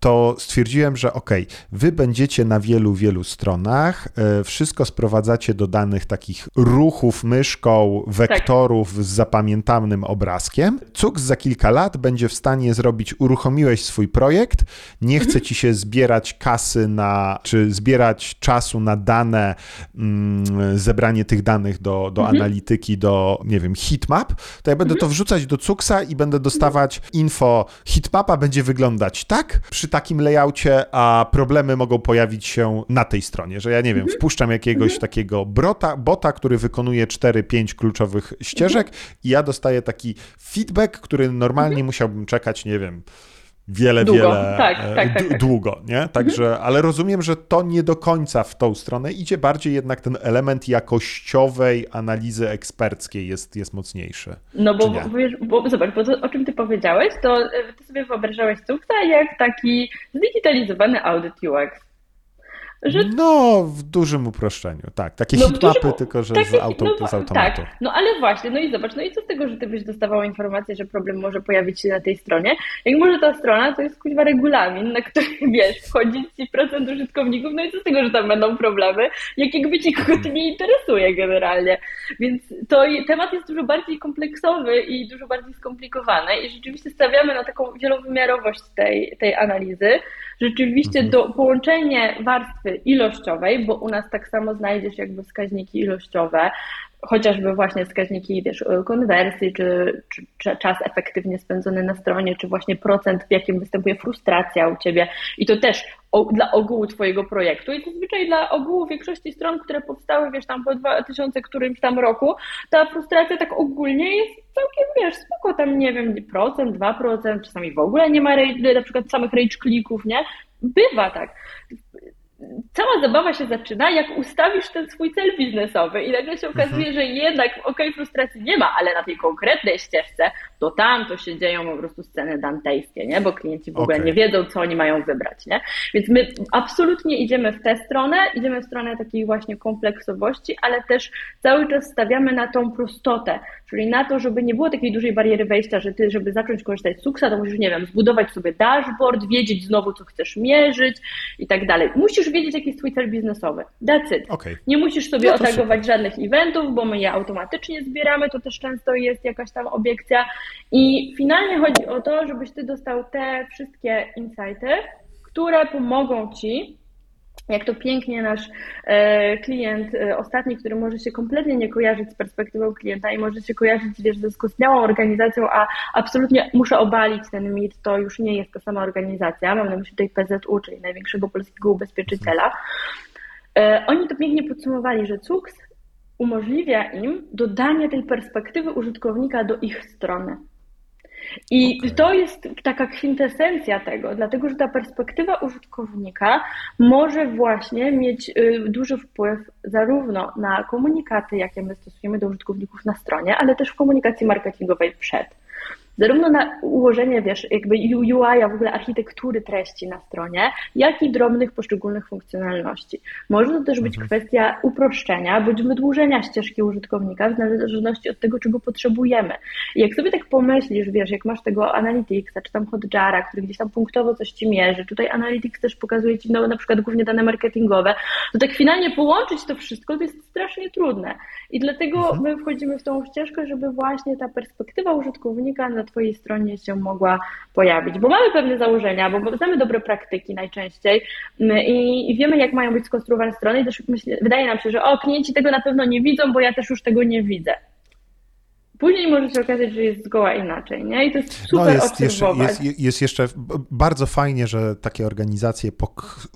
to stwierdziłem, że ok, wy będziecie na wielu, wielu stronach, e, wszystko sprowadzacie do danych takich ruchów myszką, wektorów z zapamiętanym obrazkiem. Cuk za kilka lat będzie w stanie zrobić, uruchomiłeś swój projekt, nie chce ci się zbierać kasy na, czy zbierać czasu na dane, mm, zebranie tych danych do, do analityki, do, nie wiem, heatmap, to ja będę to wrzucać do Cuxa i będę dostawać info, heatmapa będzie wyglądać tak, przy takim layoutie, a problemy mogą pojawić się na tej stronie, że ja nie wiem, wpuszczam jakiegoś takiego brota, bota, który wykonuje 4-5 kluczowych ścieżek i ja dostaję taki feedback, który normalnie musiałbym czekać, nie wiem, wiele, Długo. wiele Tak, e, tak, tak, tak. długo, nie? Także, ale rozumiem, że to nie do końca w tą stronę idzie, bardziej jednak ten element jakościowej analizy eksperckiej jest, jest mocniejszy. No bo, bo, wiesz, bo zobacz, bo to, o czym ty powiedziałeś, to e, ty sobie wyobrażałeś Cuxa jak taki zdigitalizowany audyt UX. Że No, w dużym uproszczeniu, tak. Takie No, hitmapy, dużym- tylko że takie- z, auto, no, z automatu. Tak, no ale właśnie, no i zobacz, no i co z tego, że ty byś dostawała informację, że problem może pojawić się na tej stronie, jak może ta strona to jest kuźwa regulamin, na który, wiesz, wchodzi ci procent użytkowników, no i co z tego, że tam będą problemy, jak jakby ci kogo to nie interesuje generalnie. Więc to temat jest dużo bardziej kompleksowy i dużo bardziej skomplikowany i rzeczywiście stawiamy na taką wielowymiarowość tej, tej analizy. Rzeczywiście Mhm. do połączenie warstwy ilościowej, bo u nas tak samo znajdziesz jakby wskaźniki ilościowe, chociażby właśnie wskaźniki, wiesz, konwersji, czy, czy, czas efektywnie spędzony na stronie, czy właśnie procent, w jakim występuje frustracja u ciebie. I to też o, dla ogółu twojego projektu. I zazwyczaj dla ogółu większości stron, które powstały, wiesz, tam po 2000 którymś tam roku, ta frustracja tak ogólnie jest całkiem, wiesz, spoko, tam nie wiem, procent, dwa procent, czasami w ogóle nie ma na przykład samych rage klików, nie? Bywa tak cała zabawa się zaczyna, jak ustawisz ten swój cel biznesowy i nagle się okazuje, mhm. że jednak okej, okay, frustracji nie ma, ale na tej konkretnej ścieżce, to tam to się dzieją po prostu sceny dantejskie, nie? Bo klienci w ogóle okay. nie wiedzą, co oni mają wybrać, nie? Więc my absolutnie idziemy w tę stronę, idziemy w stronę takiej właśnie kompleksowości, ale też cały czas stawiamy na tą prostotę, czyli na to, żeby nie było takiej dużej bariery wejścia, że ty, żeby zacząć korzystać z Suxa, to musisz, nie wiem, zbudować sobie dashboard, wiedzieć znowu, co chcesz mierzyć i tak dalej. Musisz wiedzieć, jaki jest twój cel biznesowy. That's it. Okay. Nie musisz sobie no otagować super. żadnych eventów, bo my je automatycznie zbieramy, to też często jest jakaś tam obiekcja. I finalnie chodzi o to, żebyś ty dostał te wszystkie insighty, które pomogą ci jak to pięknie nasz e, klient e, ostatni, który może się kompletnie nie kojarzyć z perspektywą klienta i może się kojarzyć wiesz, ze skostniałą organizacją, a absolutnie muszę obalić ten mit, to już nie jest ta sama organizacja, mam na myśli tutaj PZU, czyli największego polskiego ubezpieczyciela. E, oni to pięknie podsumowali, że CUKS umożliwia im dodanie tej perspektywy użytkownika do ich strony. I okay. to jest taka kwintesencja tego, dlatego że ta perspektywa użytkownika może właśnie mieć y, duży wpływ zarówno na komunikaty, jakie my stosujemy do użytkowników na stronie, ale też w komunikacji marketingowej przed zarówno na ułożenie, wiesz, jakby UI, a w ogóle architektury treści na stronie, jak i drobnych poszczególnych funkcjonalności. Może to też być mhm. kwestia uproszczenia bądź wydłużenia ścieżki użytkownika w zależności od tego, czego potrzebujemy. I jak sobie tak pomyślisz, wiesz, jak masz tego Analyticsa, czy tam Hotjara, który gdzieś tam punktowo coś ci mierzy, tutaj Analytics też pokazuje ci na przykład głównie dane marketingowe, to tak finalnie połączyć to wszystko to jest strasznie trudne. I dlatego mhm. my wchodzimy w tą ścieżkę, żeby właśnie ta perspektywa użytkownika na Twojej stronie się mogła pojawić, bo mamy pewne założenia, bo znamy dobre praktyki najczęściej mm, i, wiemy, jak mają być skonstruowane strony i też wydaje nam się, że o, klienci tego na pewno nie widzą, bo ja też już tego nie widzę. Później może się okazać, że jest zgoła inaczej, nie? I to jest super no jest, jeszcze, jest, jest jeszcze bardzo fajnie, że takie organizacje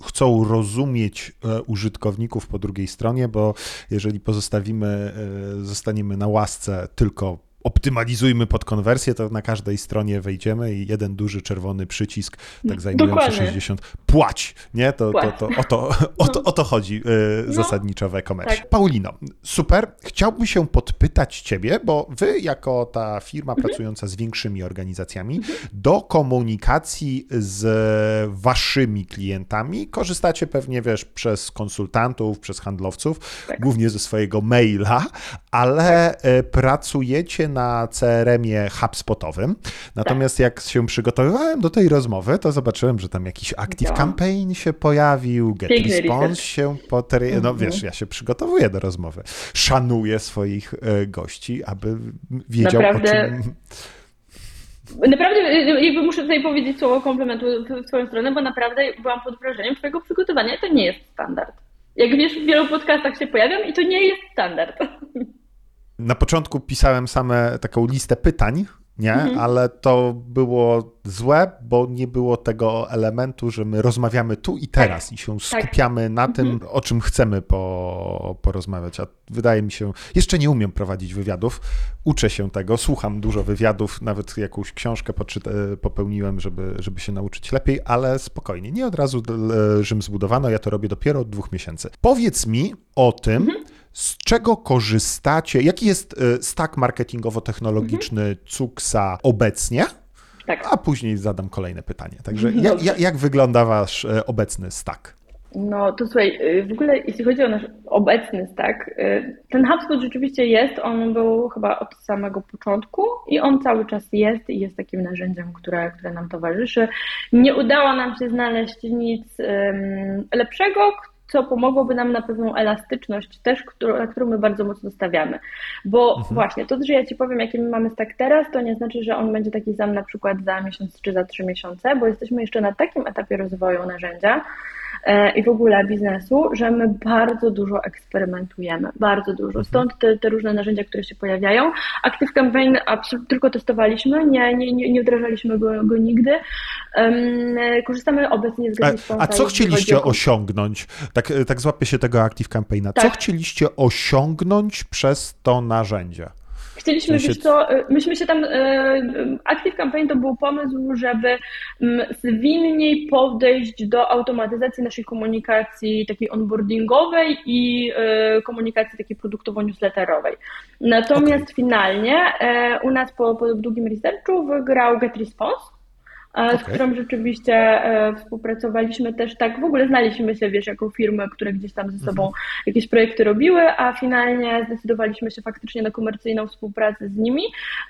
chcą rozumieć e, użytkowników po drugiej stronie, bo jeżeli pozostawimy, e, zostaniemy na łasce tylko optymalizujmy pod konwersję, to na każdej stronie wejdziemy i jeden duży czerwony przycisk, tak zajmujący Dokładnie. 60, płać, nie? To, to, to, o, to, o, to, o to chodzi yy, no. zasadniczo w e-commerce. Tak. Paulino, super. Chciałbym się podpytać ciebie, bo wy jako ta firma mhm. pracująca z większymi organizacjami, mhm. do komunikacji z waszymi klientami korzystacie pewnie, wiesz, przez konsultantów, przez handlowców, tak. głównie ze swojego maila, ale tak. E, pracujecie na CRM-ie HubSpotowym. Natomiast tak. jak się przygotowywałem do tej rozmowy, to zobaczyłem, że tam jakiś Active ja. Campaign się pojawił, Get Piękny Response research. się poter... No mhm. wiesz, ja się przygotowuję do rozmowy. Szanuję swoich e, gości, aby wiedział Naprawdę... o czym... Naprawdę, e, jakby muszę tutaj powiedzieć słowo komplementu w swoją stronę, bo naprawdę byłam pod wrażeniem Twojego przygotowania. To nie jest standard. Jak wiesz, w wielu podcastach się pojawiam i to nie jest standard. Na początku pisałem same taką listę pytań, nie? Mhm. Ale to było złe, bo nie było tego elementu, że my rozmawiamy tu i teraz tak. i się tak. skupiamy tak. na tym, mhm. o czym chcemy po, porozmawiać. A wydaje mi się, jeszcze nie umiem prowadzić wywiadów, uczę się tego, słucham dużo wywiadów, nawet jakąś książkę popełniłem, żeby, żeby się nauczyć lepiej, ale spokojnie, nie od razu Rzym zbudowano, ja to robię dopiero od dwóch miesięcy. Powiedz mi o tym, mhm z czego korzystacie? Jaki jest y, stack marketingowo-technologiczny mhm. Cuksa obecnie? Tak. A później zadam kolejne pytanie. Także jak, jak wygląda wasz y, obecny stack? No to słuchaj, y, w ogóle jeśli chodzi o nasz obecny stack, ten HubSpot rzeczywiście jest, on był chyba od samego początku i on cały czas jest i jest takim narzędziem, które, które nam towarzyszy. Nie udało nam się znaleźć nic lepszego, co pomogłoby nam na pewną elastyczność też, którą, na którą my bardzo mocno stawiamy. Bo mhm. właśnie to, że ja Ci powiem, jaki my mamy stack teraz, to nie znaczy, że on będzie taki sam na przykład za miesiąc czy za trzy miesiące, bo jesteśmy jeszcze na takim etapie rozwoju narzędzia, i w ogóle biznesu, że my bardzo dużo eksperymentujemy, bardzo dużo. Mhm. Stąd te, te różne narzędzia, które się pojawiają. Active Campaign tylko testowaliśmy, nie, nie, nie, nie wdrażaliśmy go, go nigdy. Um, korzystamy obecnie z A, Gatsby a co chcieliście o- osiągnąć? Tak, tak złapię się tego Active Campaigna. Co Tak. chcieliście osiągnąć przez to narzędzie? Chcieliśmy, wiesz co, y, myśmy się tam, y, y, Active Campaign to był pomysł, żeby mm, zwinniej podejść do automatyzacji naszej komunikacji takiej onboardingowej i komunikacji takiej produktowo-newsletterowej. Natomiast finalnie e, u nas po, po długim researchu wygrał GetResponse, e, z którą rzeczywiście e, współpracowaliśmy też tak, w ogóle znaliśmy się, wiesz, jako firmy, które gdzieś tam ze sobą jakieś projekty robiły, a finalnie zdecydowaliśmy się faktycznie na komercyjną współpracę z nimi,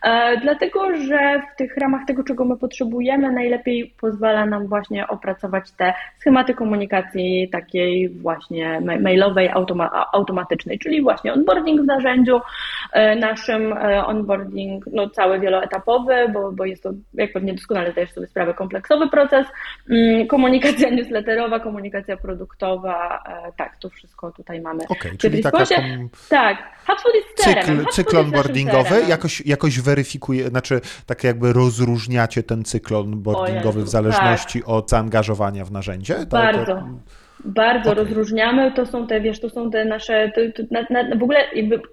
e, dlatego że w tych ramach tego, czego my potrzebujemy, najlepiej pozwala nam właśnie opracować te schematy komunikacji takiej właśnie ma- mailowej, automa- automatycznej, czyli właśnie onboarding w narzędziu naszym, onboarding no, cały wieloetapowy, bo, bo jest to, jak pewnie doskonale zdajesz sobie sprawę, kompleksowy proces, mm, komunikacja newsletterowa, komunikacja produktowa, e, tak, to wszystko tutaj mamy. Okej, W czyli taka kom- Tak, HubSpot jest cykl, onboardingowy, jakoś, jakoś weryfikuje, znaczy tak jakby rozróżniacie ten cykl onboardingowy Jezu, w zależności od zaangażowania w narzędzie? Bardzo. To, Bardzo Okej. rozróżniamy, to są te, wiesz, to są te nasze, to, to, na, na, w ogóle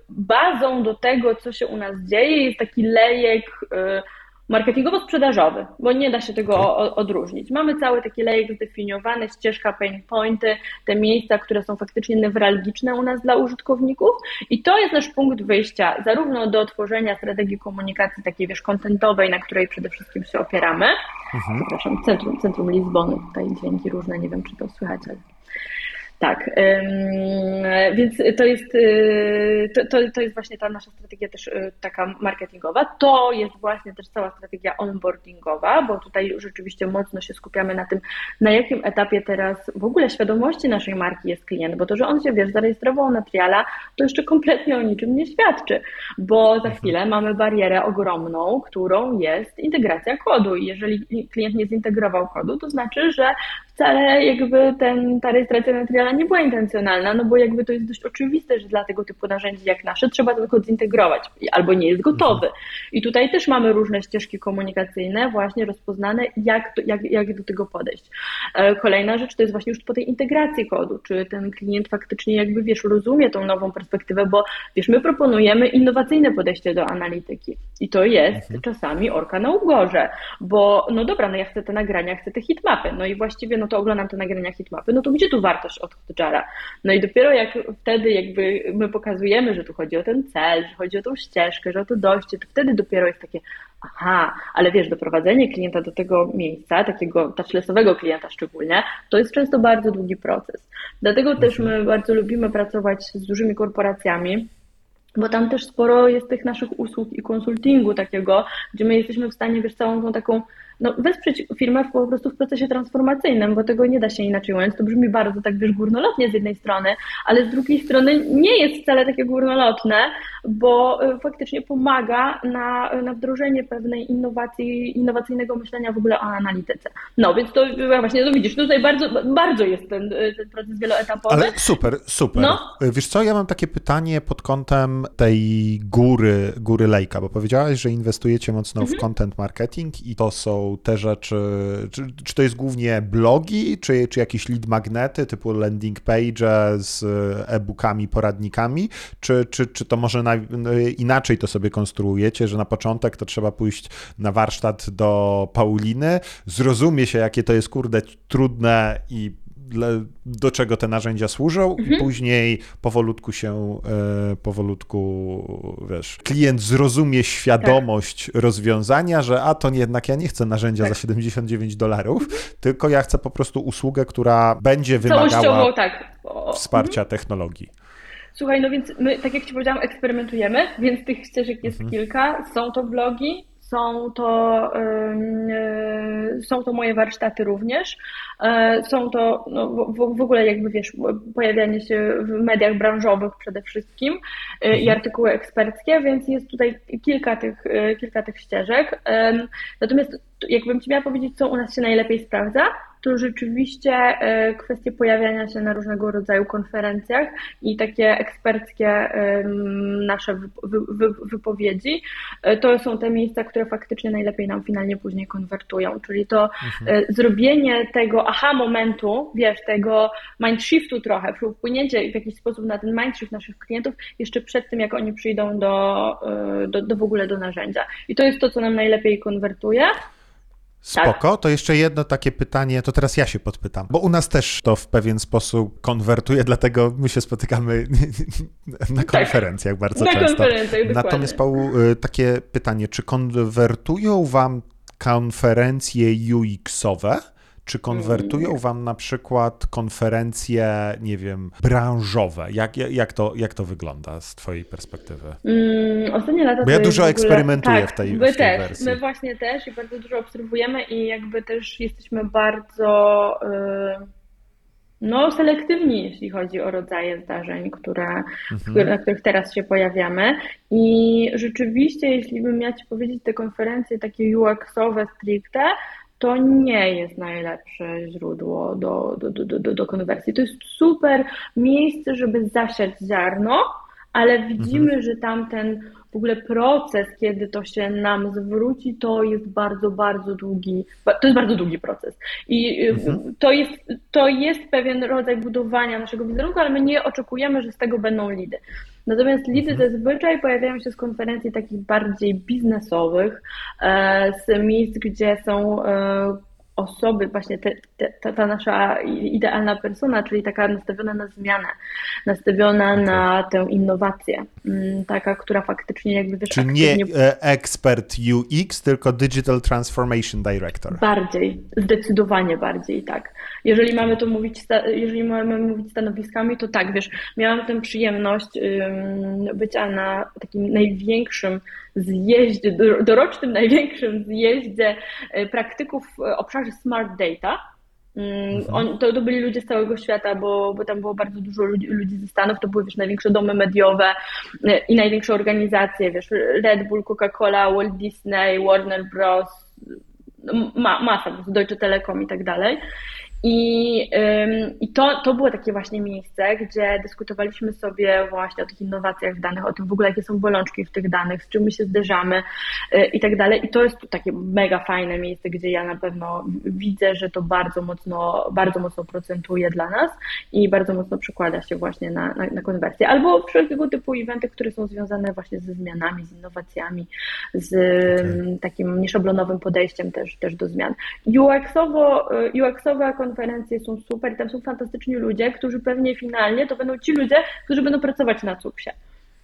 bazą do tego, co się u nas dzieje, jest taki lejek y, marketingowo-sprzedażowy, bo nie da się tego o, odróżnić. Mamy cały taki lejek zdefiniowany, ścieżka pain pointy, te miejsca, które są faktycznie newralgiczne u nas dla użytkowników i to jest nasz punkt wyjścia, zarówno do tworzenia strategii komunikacji takiej, wiesz, kontentowej, na której przede wszystkim się opieramy, Mhm. przepraszam, centrum, centrum Lizbony, tutaj dźwięki różne, nie wiem, czy to słychać, ale tak, więc to jest, y, to, to, jest właśnie ta nasza strategia też y, taka marketingowa. To jest właśnie też cała strategia onboardingowa, bo tutaj rzeczywiście mocno się skupiamy na tym, na jakim etapie teraz w ogóle świadomości naszej marki jest klient, bo to, że on się, wiesz, zarejestrował na triala, to jeszcze kompletnie o niczym nie świadczy, bo za chwilę mamy barierę ogromną, którą jest integracja kodu i jeżeli klient nie zintegrował kodu, to znaczy, że wcale jakby ten, ta rejestracja na triala nie była intencjonalna, no bo jakby to jest dość oczywiste, że dla tego typu narzędzi jak nasze trzeba ten kod zintegrować albo nie jest gotowy. I tutaj też mamy różne ścieżki komunikacyjne właśnie rozpoznane, jak, to, jak, jak do tego podejść. E, Kolejna rzecz to jest właśnie już po tej integracji kodu, czy ten klient faktycznie jakby wiesz, rozumie tą nową perspektywę, bo wiesz, my proponujemy innowacyjne podejście do analityki i to jest czasami orka na ugorze, bo no dobra, no ja chcę te nagrania, chcę te hitmapy, no i właściwie no to oglądam te nagrania hitmapy, no to gdzie tu wartość od Hotjara? No i dopiero jak wtedy jakby my pokazujemy, że tu chodzi o ten cel, że chodzi o tą ścieżkę, że o to dojście, to wtedy dopiero jest takie aha, ale wiesz, doprowadzenie klienta do tego miejsca, takiego touchlessowego klienta szczególnie, to jest często bardzo długi proces. Dlatego też my bardzo lubimy pracować z dużymi korporacjami, bo tam też sporo jest tych naszych usług i konsultingu takiego, gdzie my jesteśmy w stanie, wiesz, całą tą taką, no wesprzeć firmę w, po prostu w procesie transformacyjnym, bo tego nie da się inaczej ująć. To brzmi bardzo tak, wiesz, górnolotnie z jednej strony, ale z drugiej strony nie jest wcale takie górnolotne, bo y, faktycznie pomaga na, na wdrożenie pewnej innowacji, innowacyjnego myślenia w ogóle o analityce. No, więc to y, właśnie, no widzisz, tutaj bardzo, bardzo jest ten, y, ten proces wieloetapowy. Ale super, super. No. Wiesz co, ja mam takie pytanie pod kątem tej góry, góry lejka, bo powiedziałaś, że inwestujecie mocno Mhm. w content marketing i to są te rzeczy, czy, czy to jest głównie blogi, czy, czy jakieś lead magnety typu landing page z e-bookami, poradnikami, czy, czy, czy to może na, inaczej to sobie konstruujecie, że na początek to trzeba pójść na warsztat do Pauliny, zrozumie się, jakie to jest kurde trudne i dla- do czego te narzędzia służą i później powolutku się, e, powolutku, wiesz, klient zrozumie świadomość rozwiązania, że a to nie, jednak ja nie chcę narzędzia Tak. za 79 dolarów, tylko ja chcę po prostu usługę, która będzie wymagała tak. O, wsparcia technologii. Słuchaj, no więc my, tak jak Ci powiedziałam, eksperymentujemy, więc tych ścieżek jest kilka. Są to blogi, są to, y, są to moje warsztaty również. E, Są to no, w, w ogóle jakby wiesz, pojawianie się w mediach branżowych przede wszystkim y, i artykuły eksperckie, więc jest tutaj kilka tych, y, kilka tych ścieżek. Natomiast jakbym Ci miała powiedzieć, co u nas się najlepiej sprawdza, to rzeczywiście e, kwestie pojawiania się na różnego rodzaju konferencjach i takie eksperckie nasze wy- wy- wypowiedzi, e, to są te miejsca, które faktycznie najlepiej nam finalnie później konwertują. Czyli to e, zrobienie tego aha momentu, wiesz, tego mindshiftu trochę, wpłynięcie w jakiś sposób na ten mindshift naszych klientów jeszcze przed tym, jak oni przyjdą do, do, do w ogóle do narzędzia. I to jest to, co nam najlepiej konwertuje. Spoko, to jeszcze jedno takie pytanie, to teraz ja się podpytam, bo u nas też to w pewien sposób konwertuje, dlatego my się spotykamy na konferencjach bardzo na często. konferencjach, dokładnie. Natomiast Paul, y, takie pytanie, czy konwertują wam konferencje UX-owe? Czy konwertują wam na przykład konferencje, nie wiem, branżowe? Jak, jak, to, jak to wygląda z twojej perspektywy? Mm, ostatnie lata Bo ja dużo w ogóle... eksperymentuję tak, w tej- my w tej też, wersji. My właśnie też i bardzo dużo obserwujemy i jakby też jesteśmy bardzo y, no, selektywni, jeśli chodzi o rodzaje zdarzeń, które, które, na których teraz się pojawiamy. I rzeczywiście, jeśli bym miała Ci powiedzieć, te konferencje takie UX-owe stricte, to nie jest najlepsze źródło do, do, do, do, do konwersji. To jest super miejsce, żeby zasiać ziarno, ale widzimy, że tamten w ogóle proces, kiedy to się nam zwróci, to jest bardzo, bardzo długi, to jest bardzo długi proces. I y, to, jest, to jest pewien rodzaj budowania naszego wizerunku, ale my nie oczekujemy, że z tego będą lidy. Natomiast lidy zazwyczaj pojawiają się z konferencji takich bardziej biznesowych, e, z miejsc, gdzie są e, osoby, właśnie te, te, ta, ta nasza idealna persona, czyli taka nastawiona na zmianę, nastawiona na tę innowację, mm, taka, która faktycznie jakby wiesz, Czy nie e, ekspert UX, tylko Digital Transformation Director? Bardziej, zdecydowanie bardziej, tak. Jeżeli mamy to mówić, jeżeli mamy mówić stanowiskami, to tak, wiesz, miałam tę przyjemność bycia na takim największym zjeździe, do- dorocznym największym zjeździe y, praktyków w obszarze Smart Data. Ym, On, to, to byli ludzie z całego świata, bo, bo tam było bardzo dużo ludzi, ludzi ze Stanów, to były wiesz, największe domy mediowe y, i największe organizacje, wiesz, Red Bull, Coca-Cola, Walt Disney, Warner Bros., no, ma, masa, Deutsche Telekom i tak dalej. I, i to, to było takie właśnie miejsce, gdzie dyskutowaliśmy sobie właśnie o tych innowacjach w danych, o tym w ogóle, jakie są bolączki w tych danych, z czym my się zderzamy y, i tak dalej. I to jest takie mega fajne miejsce, gdzie ja na pewno widzę, że to bardzo mocno, bardzo mocno procentuje dla nas i bardzo mocno przekłada się właśnie na, na, na konwersję. Albo wszelkiego typu eventy, które są związane właśnie ze zmianami, z innowacjami, z ym, takim nieszablonowym podejściem też, też do zmian. UX-owo, y, UX-owe konferencje są super, tam są fantastyczni ludzie, którzy pewnie finalnie to będą ci ludzie, którzy będą pracować na cuksie.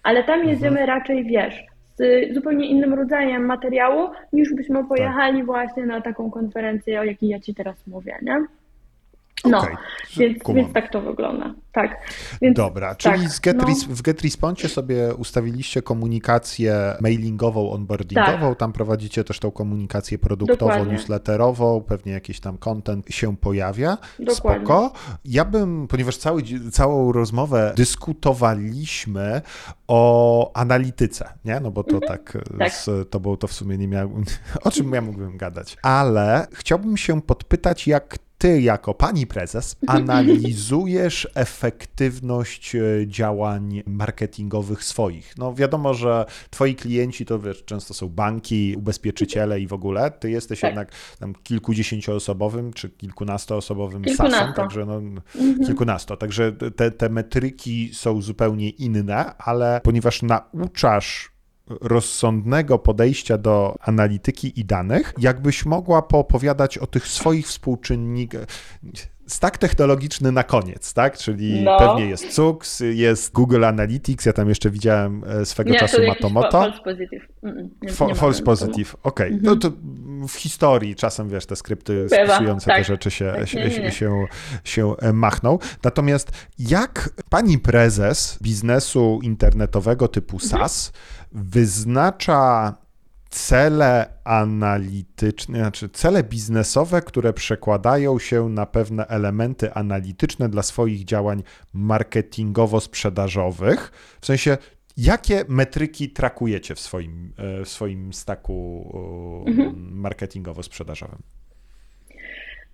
Ale tam jedziemy raczej, wiesz, z zupełnie innym rodzajem materiału, niż byśmy pojechali właśnie na taką konferencję, o jakiej ja ci teraz mówię, nie? No, Okej, więc, więc tak to wygląda. Tak. Więc, Dobra, czyli tak, Get no. W GetResponsie sobie ustawiliście komunikację mailingową, onboardingową, tam prowadzicie też tą komunikację produktową, Tak. Dokładnie. newsletterową, pewnie jakiś tam content się pojawia. Dokładnie. Spoko. Ja bym, ponieważ cały, całą rozmowę dyskutowaliśmy o analityce, nie? No bo to tak, Tak. z tobą to w sumie nie miałem, o czym ja mógłbym gadać. Ale chciałbym się podpytać, jak ty jako pani prezes analizujesz efektywność e, działań marketingowych swoich? No wiadomo, że twoi klienci to wiesz, często są banki, ubezpieczyciele i w ogóle. Ty jesteś Tak. jednak tam kilkudziesięcioosobowym czy kilkunastoosobowym Kilkunasto. SaaS-em, także no, kilkunasto. Także te, te metryki są zupełnie inne, ale ponieważ nauczasz rozsądnego podejścia do analityki i danych, jakbyś mogła poopowiadać o tych swoich współczynnikach. Stack technologiczny na koniec, tak? Czyli No. pewnie jest CUX, jest Google Analytics, ja tam jeszcze widziałem e, swego Nie, czasu Matomoto. false positive. Mm, nie, Fo- nie false positive, okej. No to w historii czasem, wiesz, te skrypty Bywa, spisujące te tak. rzeczy się, Tak, się, nie. się, się e, machną. Natomiast jak pani prezes biznesu internetowego typu Mhm. Wyznacza cele analityczne, znaczy cele biznesowe, które przekładają się na pewne elementy analityczne dla swoich działań marketingowo-sprzedażowych. W sensie, jakie metryki trakujecie w swoim, e, w swoim staku Mhm. marketingowo-sprzedażowym?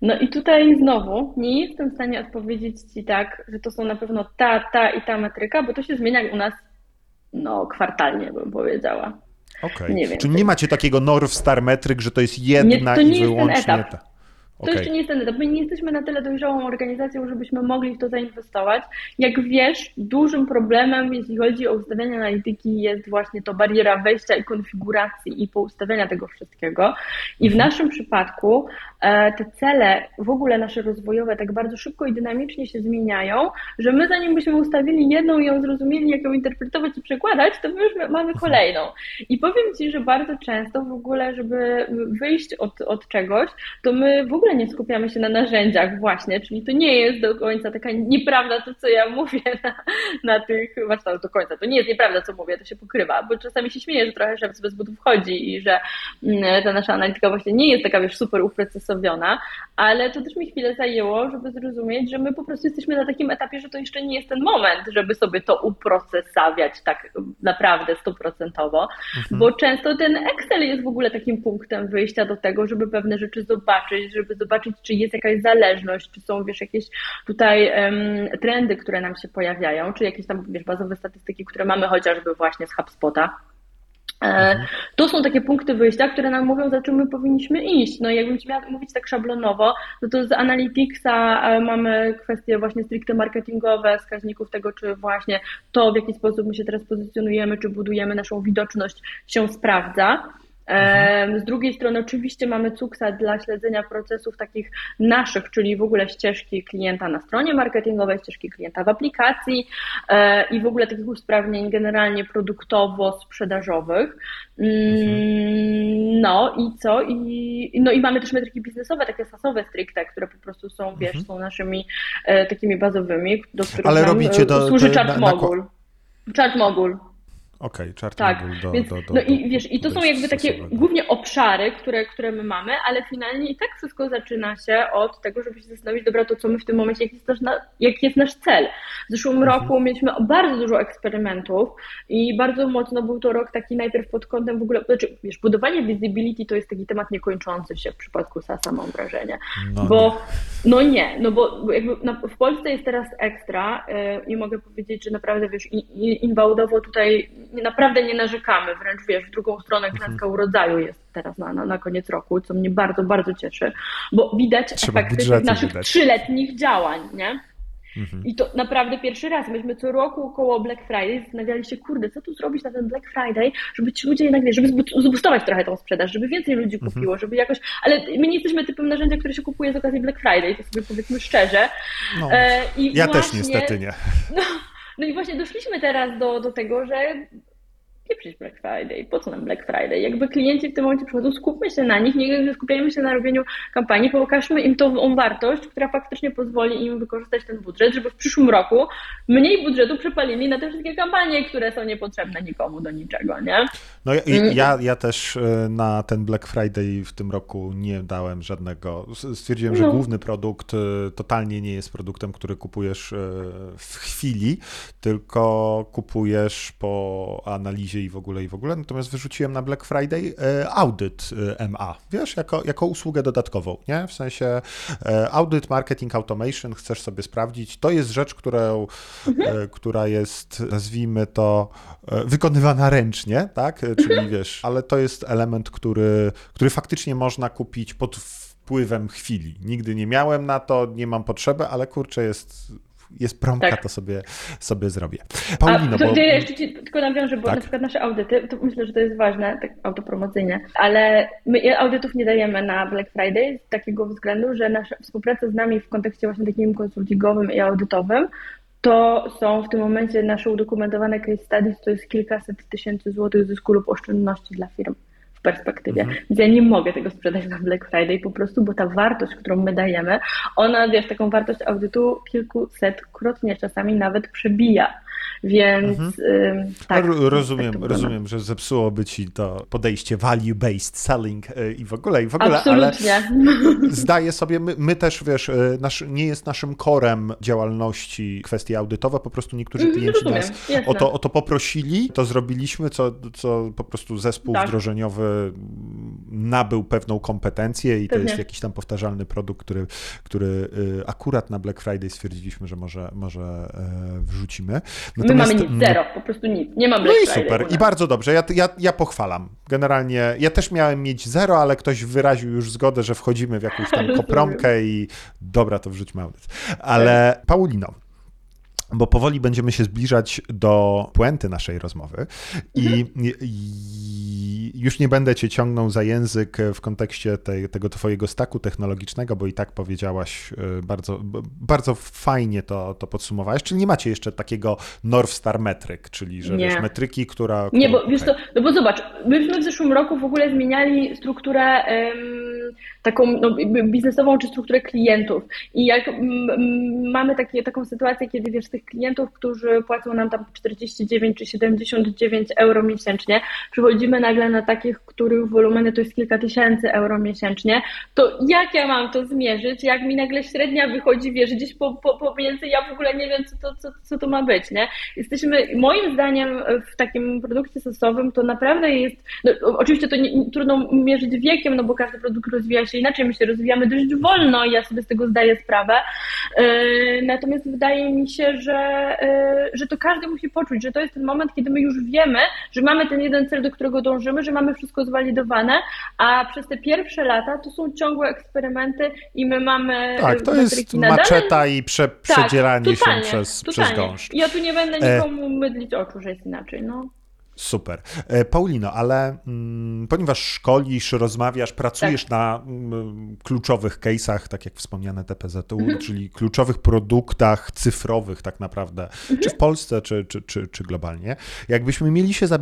No i tutaj znowu nie jestem w stanie odpowiedzieć Ci tak, że to są na pewno ta, ta i ta metryka, bo to się zmienia u nas no kwartalnie bym powiedziała. Okej. Nie. Czyli nie macie takiego North Star metryk, że to jest jedna to nie i jest ten wyłącznie etap. To Okej. jeszcze nie jest ten etap. My nie jesteśmy na tyle dojrzałą organizacją, żebyśmy mogli w to zainwestować. Jak wiesz, dużym problemem, jeśli chodzi o ustawianie analityki, jest właśnie to bariera wejścia i konfiguracji i poustawiania tego wszystkiego. I w naszym przypadku e, te cele, w ogóle nasze rozwojowe, tak bardzo szybko i dynamicznie się zmieniają, że my zanim byśmy ustawili jedną i ją zrozumieli, jak ją interpretować i przekładać, to my już mamy kolejną. I powiem Ci, że bardzo często w ogóle, żeby wyjść od, od czegoś, to my w ogóle nie skupiamy się na narzędziach właśnie, czyli to nie jest do końca taka nieprawda to, co ja mówię na, na tych warsztatach do końca. To nie jest nieprawda, co mówię, to się pokrywa, bo czasami się śmieję, że trochę szef bez butów chodzi i że mm, ta nasza analityka właśnie nie jest taka, wiesz, super uprecyzowana, ale to też mi chwilę zajęło, żeby zrozumieć, że my po prostu jesteśmy na takim etapie, że to jeszcze nie jest ten moment, żeby sobie to uprocesawiać tak naprawdę stuprocentowo, bo często ten Excel jest w ogóle takim punktem wyjścia do tego, żeby pewne rzeczy zobaczyć, żeby zobaczyć, czy jest jakaś zależność, czy są, wiesz, jakieś tutaj em, trendy, które nam się pojawiają, czy jakieś tam, wiesz, bazowe statystyki, które mamy chociażby właśnie z HubSpota. E, To są takie punkty wyjścia, które nam mówią, za czym my powinniśmy iść. No i jakbym miała mówić tak szablonowo, no to z Analyticsa e, mamy kwestie właśnie stricte marketingowe, wskaźników tego, czy właśnie to, w jaki sposób my się teraz pozycjonujemy, czy budujemy naszą widoczność, się sprawdza. E, Z drugiej strony oczywiście mamy Cuksa dla śledzenia procesów takich naszych, czyli w ogóle ścieżki klienta na stronie marketingowej, ścieżki klienta w aplikacji e, i w ogóle takich usprawnień generalnie produktowo-sprzedażowych. Mm, No i co? I, no i mamy też metryki biznesowe, takie sasowe stricte, które po prostu są, wiesz, są naszymi e, takimi bazowymi, do których Ale robicie e, do- służy Chart na- na ko- Mogul. Chart Mogul. Okej, czarny Tak, do, więc, do, do, no i wiesz, i to są jakby takie głównie obszary, które, które my mamy, ale finalnie i tak wszystko zaczyna się od tego, żeby się zastanowić, dobra, to co my w tym momencie, jaki jest nasz, na- jaki jest nasz cel. W zeszłym Mhm. roku mieliśmy bardzo dużo eksperymentów i bardzo mocno był to rok taki najpierw pod kątem w ogóle, znaczy wiesz, budowanie visibility to jest taki temat niekończący się w przypadku SASA, mam wrażenie. No bo no nie, no bo jakby na, w Polsce jest teraz ekstra yy, i mogę powiedzieć, że naprawdę wiesz, i- i- inbaudowo tutaj naprawdę nie narzekamy, wręcz wiesz, w drugą stronę Mhm. klęska urodzaju jest teraz na, na, na koniec roku, co mnie bardzo, bardzo cieszy, bo widać Trzeba efekty tych naszych widać. trzyletnich działań, nie? Mhm. I to naprawdę pierwszy raz. Myśmy co roku koło Black Friday zastanawiali się, kurde, co tu zrobić na ten Black Friday, żeby ci ludzie jednak, wiesz, żeby zbu- zbustować trochę tą sprzedaż, żeby więcej ludzi Mhm. kupiło, żeby jakoś... Ale my nie jesteśmy typem narzędzia, które się kupuje z okazji Black Friday, to sobie powiedzmy szczerze. No, E, i ja też właśnie- niestety nie. No i właśnie doszliśmy teraz do, do tego, że pieprzyć Black Friday, po co nam Black Friday? Jakby klienci w tym momencie przychodzą, skupmy się na nich, nie skupiajmy się na robieniu kampanii, pokażmy im tą wartość, która faktycznie pozwoli im wykorzystać ten budżet, żeby w przyszłym roku mniej budżetu przepalili na te wszystkie kampanie, które są niepotrzebne nikomu do niczego, nie? No ja, Mm. ja, ja też e, na ten Black Friday w tym roku nie dałem żadnego. Stwierdziłem, że No. główny produkt e, totalnie nie jest produktem, który kupujesz e, w chwili, tylko kupujesz po analizie i w ogóle i w ogóle. Natomiast wyrzuciłem na Black Friday e, audyt e, MA, wiesz, jako, jako usługę dodatkową, nie? W sensie e, audyt, marketing automation, chcesz sobie sprawdzić. To jest rzecz, którą, e, która jest, nazwijmy to, wykonywana ręcznie, tak? Czyli wiesz, ale to jest element, który, który faktycznie można kupić pod wpływem chwili. Nigdy nie miałem na to, nie mam potrzeby, ale kurczę, jest. Jest promka, Tak. to sobie, sobie zrobię. A Paulino, to, bo... ja jeszcze ci tylko nawiążę, bo Tak. na przykład nasze audyty, to myślę, że to jest ważne, tak autopromocyjnie, ale my audytów nie dajemy na Black Friday z takiego względu, że nasza współpraca z nami w kontekście właśnie takim konsultingowym i audytowym to są w tym momencie nasze udokumentowane case studies, to jest kilkaset tysięcy złotych zysku lub oszczędności dla firm perspektywie. Mhm. Więc ja nie mogę tego sprzedać na Black Friday po prostu, bo ta wartość, którą my dajemy, ona, wiesz, taką wartość audytu kilkusetkrotnie czasami nawet przebija. Więc ym, tak. Rozumiem, tak to rozumiem, że zepsułoby ci to podejście value-based selling e, i w ogóle, i w ogóle, ale Absolutnie. zdaję sobie, my, my też, wiesz, e, nasz, nie jest naszym korem działalności kwestie audytowe, po prostu niektórzy Mhm, klienci rozumiem, nas jasne. o to, o to poprosili, to zrobiliśmy, co, co po prostu zespół Tak. wdrożeniowy nabył pewną kompetencję i to Pewnie. jest jakiś tam powtarzalny produkt, który, który y, akurat na Black Friday stwierdziliśmy, że może, może e, wrzucimy. My mamy nic, zero, po prostu nic. Nie mam No Black i Friday u super, i bardzo dobrze. Ja, ja, ja pochwalam. Generalnie ja też miałem mieć zero, ale ktoś wyraził już zgodę, że wchodzimy w jakąś tam kopromkę i dobra, to wrzućmy audyt. Ale Paulino, bo powoli będziemy się zbliżać do puenty naszej rozmowy i, i już nie będę cię ciągnął za język w kontekście tej, tego twojego staku technologicznego, bo i tak powiedziałaś e, bardzo, bardzo fajnie to, to podsumowałaś, czyli nie macie jeszcze takiego North Star Metryk, czyli że wiesz, metryki, która... Nie, bo wiesz co, no bo zobacz, myśmy w zeszłym roku w ogóle zmieniali strukturę em, taką no, biznesową czy strukturę klientów. I jak mm, mm, mamy takie, taką sytuację, kiedy wiesz, tych klientów, którzy płacą nam tam 49 czy 79 euro miesięcznie, przychodzimy nagle na takich, których wolumeny to jest kilka tysięcy euro miesięcznie, to jak ja mam to zmierzyć, jak mi nagle średnia wychodzi, wiesz, gdzieś po, po, pomiędzy, ja w ogóle nie wiem, co to, co, co to ma być, nie? Jesteśmy, moim zdaniem, w takim produkcie sosowym to naprawdę jest, no, oczywiście to nie, trudno mierzyć wiekiem, no bo każdy produkt rozwija się inaczej, my się rozwijamy dość wolno i ja sobie z tego zdaję sprawę, Yy, natomiast wydaje mi się, że, yy, że to każdy musi poczuć, że to jest ten moment, kiedy my już wiemy, że mamy ten jeden cel, do którego dążymy, że mamy wszystko zwalidowane, a przez te pierwsze lata to są ciągłe eksperymenty i my mamy Tak, yy, to jest maczeta i prze, przedzieranie tak, totalnie, się przez, przez gąszcz. Ja tu nie będę E. nikomu mydlić oczu, że jest inaczej, no. Super. E, Paulino, ale mm, ponieważ szkolisz, rozmawiasz, pracujesz Tak. na mm, kluczowych case'ach, tak jak wspomniane TPZU, Mhm. czyli kluczowych produktach cyfrowych tak naprawdę, Mhm. czy w Polsce, czy, czy, czy, czy globalnie, jakbyśmy mieli się za-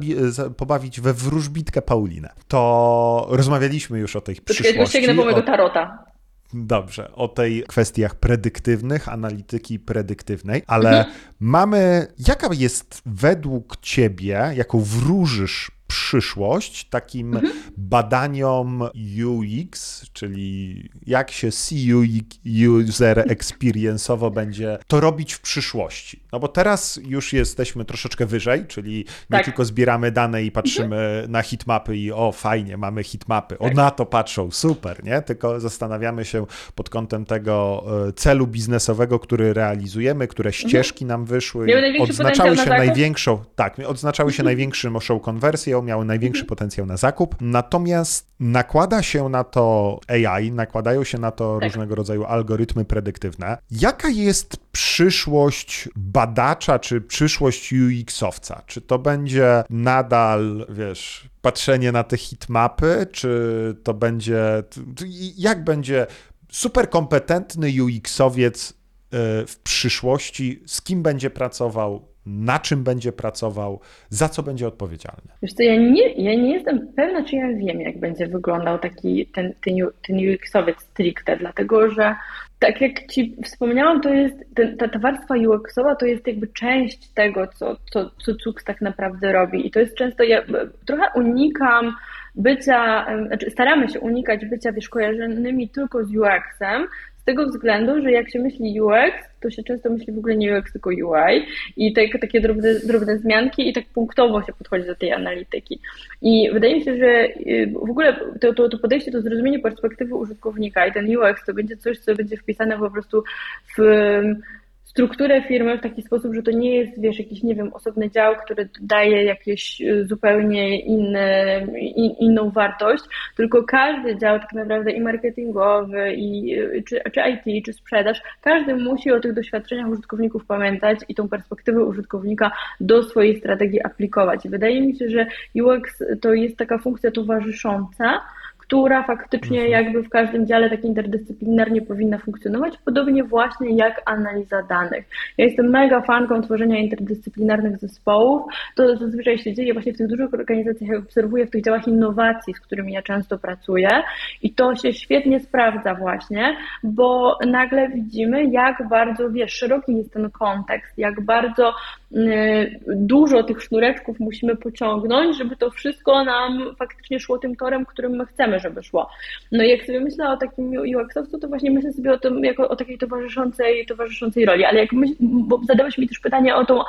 pobawić we wróżbitkę Paulinę, to rozmawialiśmy już o tej Poczekaj, przyszłości. sięgnę po mojego tarota. Dobrze, o tej kwestiach predyktywnych, analityki predyktywnej, ale Mhm. mamy, jaka jest według ciebie, jaką wróżysz przyszłość takim Mhm. badaniom UX, czyli jak się CU user experience'owo będzie to robić w przyszłości. No bo teraz już jesteśmy troszeczkę wyżej, czyli nie Tak. Mhm. tylko zbieramy dane i patrzymy na hitmapy i o fajnie, mamy hitmapy, o Tak. na to patrzą, super, nie? Tylko zastanawiamy się pod kątem tego e, celu biznesowego, który realizujemy, które ścieżki nam wyszły, Mhm. Największy odznaczały się na zakup? największą, tak, odznaczały się największą konwersją, miały największy Mhm. potencjał na zakup. Natomiast nakłada się na to AI, nakładają się na to Tak. różnego rodzaju algorytmy predyktywne. Jaka jest przyszłość badacza, czy przyszłość UX-owca? Czy to będzie nadal, wiesz, patrzenie na te hitmapy, czy to będzie, jak będzie super kompetentny UX-owiec y, w przyszłości, z kim będzie pracował, na czym będzie pracował, za co będzie odpowiedzialny. Wiesz co, ja nie, ja nie jestem pewna, czy ja wiem, jak będzie wyglądał taki ten, ten, ten UX-owiec stricte, dlatego że tak jak Ci wspomniałam, to jest ten, ta, ta warstwa UX-owa to jest jakby część tego, co, co, co Cux tak naprawdę robi. I to jest często, ja trochę unikam bycia, znaczy staramy się unikać bycia, wiesz, kojarzonymi tylko z UX-em, z tego względu, że jak się myśli UX, to się często myśli w ogóle nie UX, tylko UI i tak, takie drobne, drobne zmianki i tak punktowo się podchodzi do tej analityki. I wydaje mi się, że y, w ogóle to, to, to podejście, to zrozumienie perspektywy użytkownika i ten UX to będzie coś, co będzie wpisane po prostu w strukturę firmy w taki sposób, że to nie jest, wiesz, jakiś, nie wiem, osobny dział, który daje jakieś y, zupełnie inne, in, inną wartość, tylko każdy dział tak naprawdę i marketingowy, i, y, czy, czy IT, czy sprzedaż, każdy musi o tych doświadczeniach użytkowników pamiętać i tą perspektywę użytkownika do swojej strategii aplikować. Wydaje mi się, że UX to jest taka funkcja towarzysząca, która faktycznie jakby w każdym dziale tak interdyscyplinarnie powinna funkcjonować, podobnie właśnie jak analiza danych. Ja jestem mega fanką tworzenia interdyscyplinarnych zespołów. To zazwyczaj się dzieje właśnie w tych dużych organizacjach, jak obserwuję w tych działach innowacji, z którymi ja często pracuję i to się świetnie sprawdza właśnie, bo nagle widzimy, jak bardzo, wiesz, szeroki jest ten kontekst, jak bardzo dużo tych sznureczków musimy pociągnąć, żeby to wszystko nam faktycznie szło tym torem, którym my chcemy, żeby szło. No i jak sobie myślę o takim UX-owcu, to właśnie myślę sobie o tym jako o takiej towarzyszącej, towarzyszącej roli, ale jak myśl, bo zadałeś mi też pytanie o tą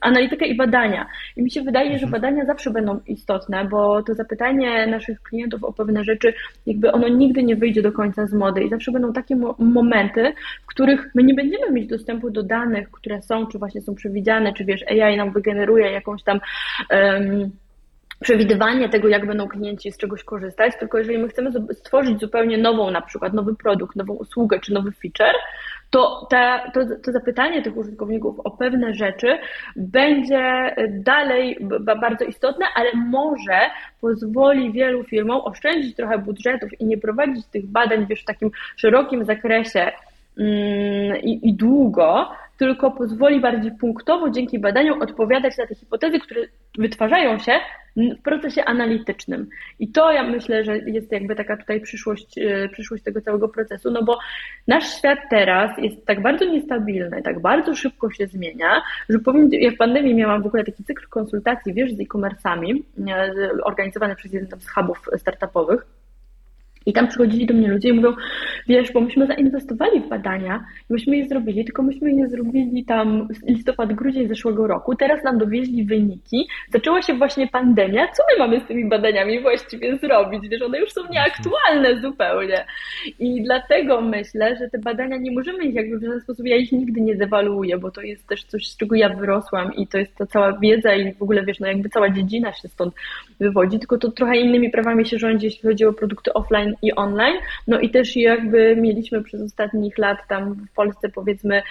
analitykę, i badania. I mi się wydaje, że mhm. badania zawsze będą istotne, bo to zapytanie naszych klientów o pewne rzeczy, jakby ono nigdy nie wyjdzie do końca z mody i zawsze będą takie mo momenty, w których my nie będziemy mieć dostępu do danych, które są, czy właśnie są przewidziane, czy wiesz, AI nam wygeneruje jakąś tam um, przewidywanie tego, jak będą klienci z czegoś korzystać, tylko jeżeli my chcemy stworzyć zupełnie nową, na przykład nowy produkt, nową usługę czy nowy feature, to, ta, to, to zapytanie tych użytkowników o pewne rzeczy będzie dalej bardzo istotne, ale może pozwoli wielu firmom oszczędzić trochę budżetów i nie prowadzić tych badań wiesz, w takim szerokim zakresie mm, i długo, tylko pozwoli bardziej punktowo dzięki badaniom odpowiadać na te hipotezy, które wytwarzają się w procesie analitycznym. I to ja myślę, że jest jakby taka tutaj przyszłość, e, przyszłość tego całego procesu, no bo nasz świat teraz jest tak bardzo niestabilny, tak bardzo szybko się zmienia, że powiem, ja w pandemii miałam w ogóle taki cykl konsultacji, wiesz, z e-commerce'ami, e, organizowany przez jeden z hubów startupowych, i tam przychodzili do mnie ludzie i mówią, wiesz, bo myśmy zainwestowali w badania, myśmy je zrobili, tylko myśmy je zrobili tam listopad, grudzień zeszłego roku, teraz nam dowieźli wyniki, zaczęła się właśnie pandemia, co my mamy z tymi badaniami właściwie zrobić? Wiesz, one już są nieaktualne zupełnie. I dlatego myślę, że te badania nie możemy ich jakby w żaden sposób, ja ich nigdy nie dewaluuję, bo to jest też coś, z czego ja wyrosłam i to jest ta cała wiedza i w ogóle, wiesz, no jakby cała dziedzina się stąd wywodzi, tylko to trochę innymi prawami się rządzi, jeśli chodzi o produkty offline i online. No i też jakby mieliśmy przez ostatnich lat tam w Polsce powiedzmy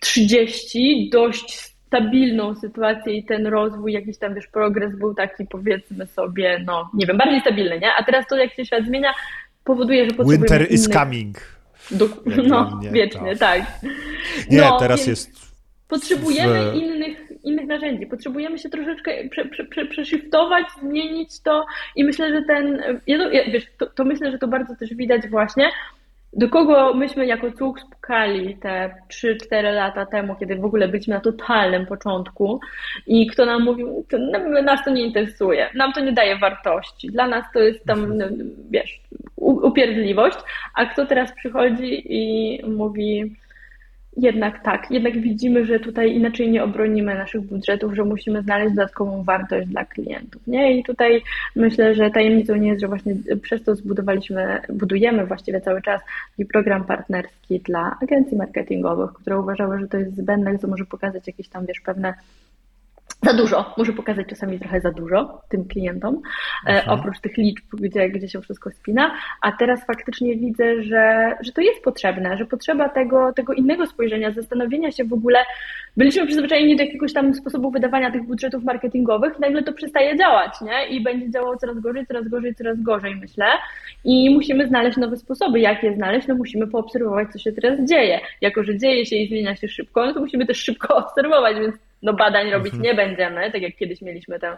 30 dość stabilną sytuację i ten rozwój, jakiś tam wiesz, progres był taki powiedzmy sobie, no nie wiem, bardziej stabilny, nie? A teraz to jak się świat zmienia, powoduje, że potrzebujemy Winter innych... is coming. Do... No, wiecznie, tak. Nie, no, teraz jest Potrzebujemy w... innych, innych narzędzi, potrzebujemy się troszeczkę prze, prze, prze, przeshiftować, zmienić to i myślę, że ten, ja, wiesz, to, to, myślę, że to bardzo też widać właśnie, do kogo myśmy jako cuk spukali te 3-4 lata temu, kiedy w ogóle byliśmy na totalnym początku i kto nam mówił, to, nas to nie interesuje, nam to nie daje wartości, dla nas to jest tam, no, wiesz, upierdliwość, a kto teraz przychodzi i mówi jednak tak, jednak widzimy, że tutaj inaczej nie obronimy naszych budżetów, że musimy znaleźć dodatkową wartość dla klientów. Nie? I tutaj myślę, że tajemnicą nie jest, że właśnie przez to zbudowaliśmy, budujemy właściwie cały czas taki program partnerski dla agencji marketingowych, które uważały, że to jest zbędne, co może pokazać jakieś tam, wiesz, pewne za dużo, może pokazać czasami trochę za dużo tym klientom, e, oprócz tych liczb, gdzie, gdzie się wszystko spina, a teraz faktycznie widzę, że, że to jest potrzebne, że potrzeba tego, tego innego spojrzenia, zastanowienia się w ogóle, byliśmy przyzwyczajeni do jakiegoś tam sposobu wydawania tych budżetów marketingowych, nagle to przestaje działać, nie? I będzie działało coraz gorzej, coraz gorzej, coraz gorzej, myślę. I musimy znaleźć nowe sposoby. Jak je znaleźć? No musimy poobserwować, co się teraz dzieje. Jako, że dzieje się i zmienia się szybko, no to musimy też szybko obserwować, więc no badań robić mhm. nie będziemy, tak jak kiedyś mieliśmy tę,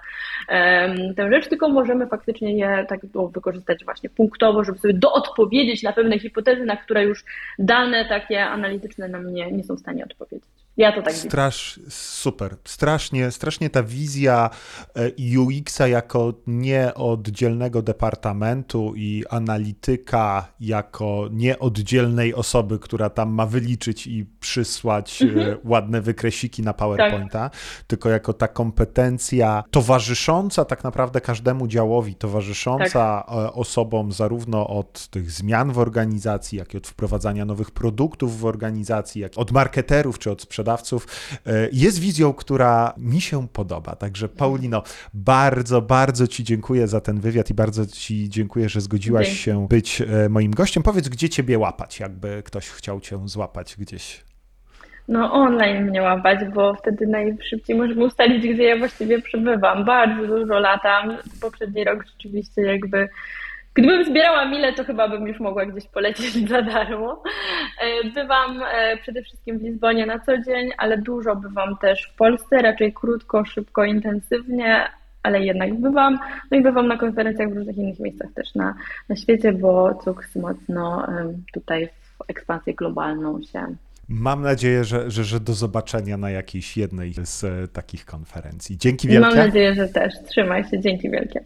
tę rzecz, tylko możemy faktycznie je tak wykorzystać właśnie punktowo, żeby sobie doodpowiedzieć na pewne hipotezy, na które już dane takie analityczne nam nie, nie są w stanie odpowiedzieć. Ja to tak Strasz, widzę. Super. Strasznie, strasznie ta wizja e, UX-a jako nieoddzielnego departamentu i analityka jako nieoddzielnej osoby, która tam ma wyliczyć i przysłać e, mhm. ładne wykresiki na PowerPointa, tak. tylko jako ta kompetencja towarzysząca tak naprawdę każdemu działowi, towarzysząca tak. E, osobom zarówno od tych zmian w organizacji, jak i od wprowadzania nowych produktów w organizacji, jak od marketerów czy od sprzedawców, e, jest wizją, która mi się podoba. Także Paulino, bardzo, bardzo Ci dziękuję za ten wywiad i bardzo Ci dziękuję, że zgodziłaś Dzięki. się być moim gościem. Powiedz, gdzie Ciebie łapać, jakby ktoś chciał Cię złapać gdzieś. No online mnie łapać, bo wtedy najszybciej możemy ustalić, gdzie ja właściwie przebywam. Bardzo dużo latam. Poprzedni rok rzeczywiście jakby Gdybym zbierała mile, to chyba bym już mogła gdzieś polecieć za darmo. E, bywam e, przede wszystkim w Lizbonie na co dzień, ale dużo bywam też w Polsce, raczej krótko, szybko, intensywnie, ale jednak bywam. No i bywam na konferencjach w różnych innych miejscach też na, na świecie, bo CUKS mocno tutaj w ekspansję globalną się Mam nadzieję, że, że, że do zobaczenia na jakiejś jednej z e, takich konferencji. Dzięki wielkie. Mam nadzieję, że też. Trzymaj się. Dzięki wielkie.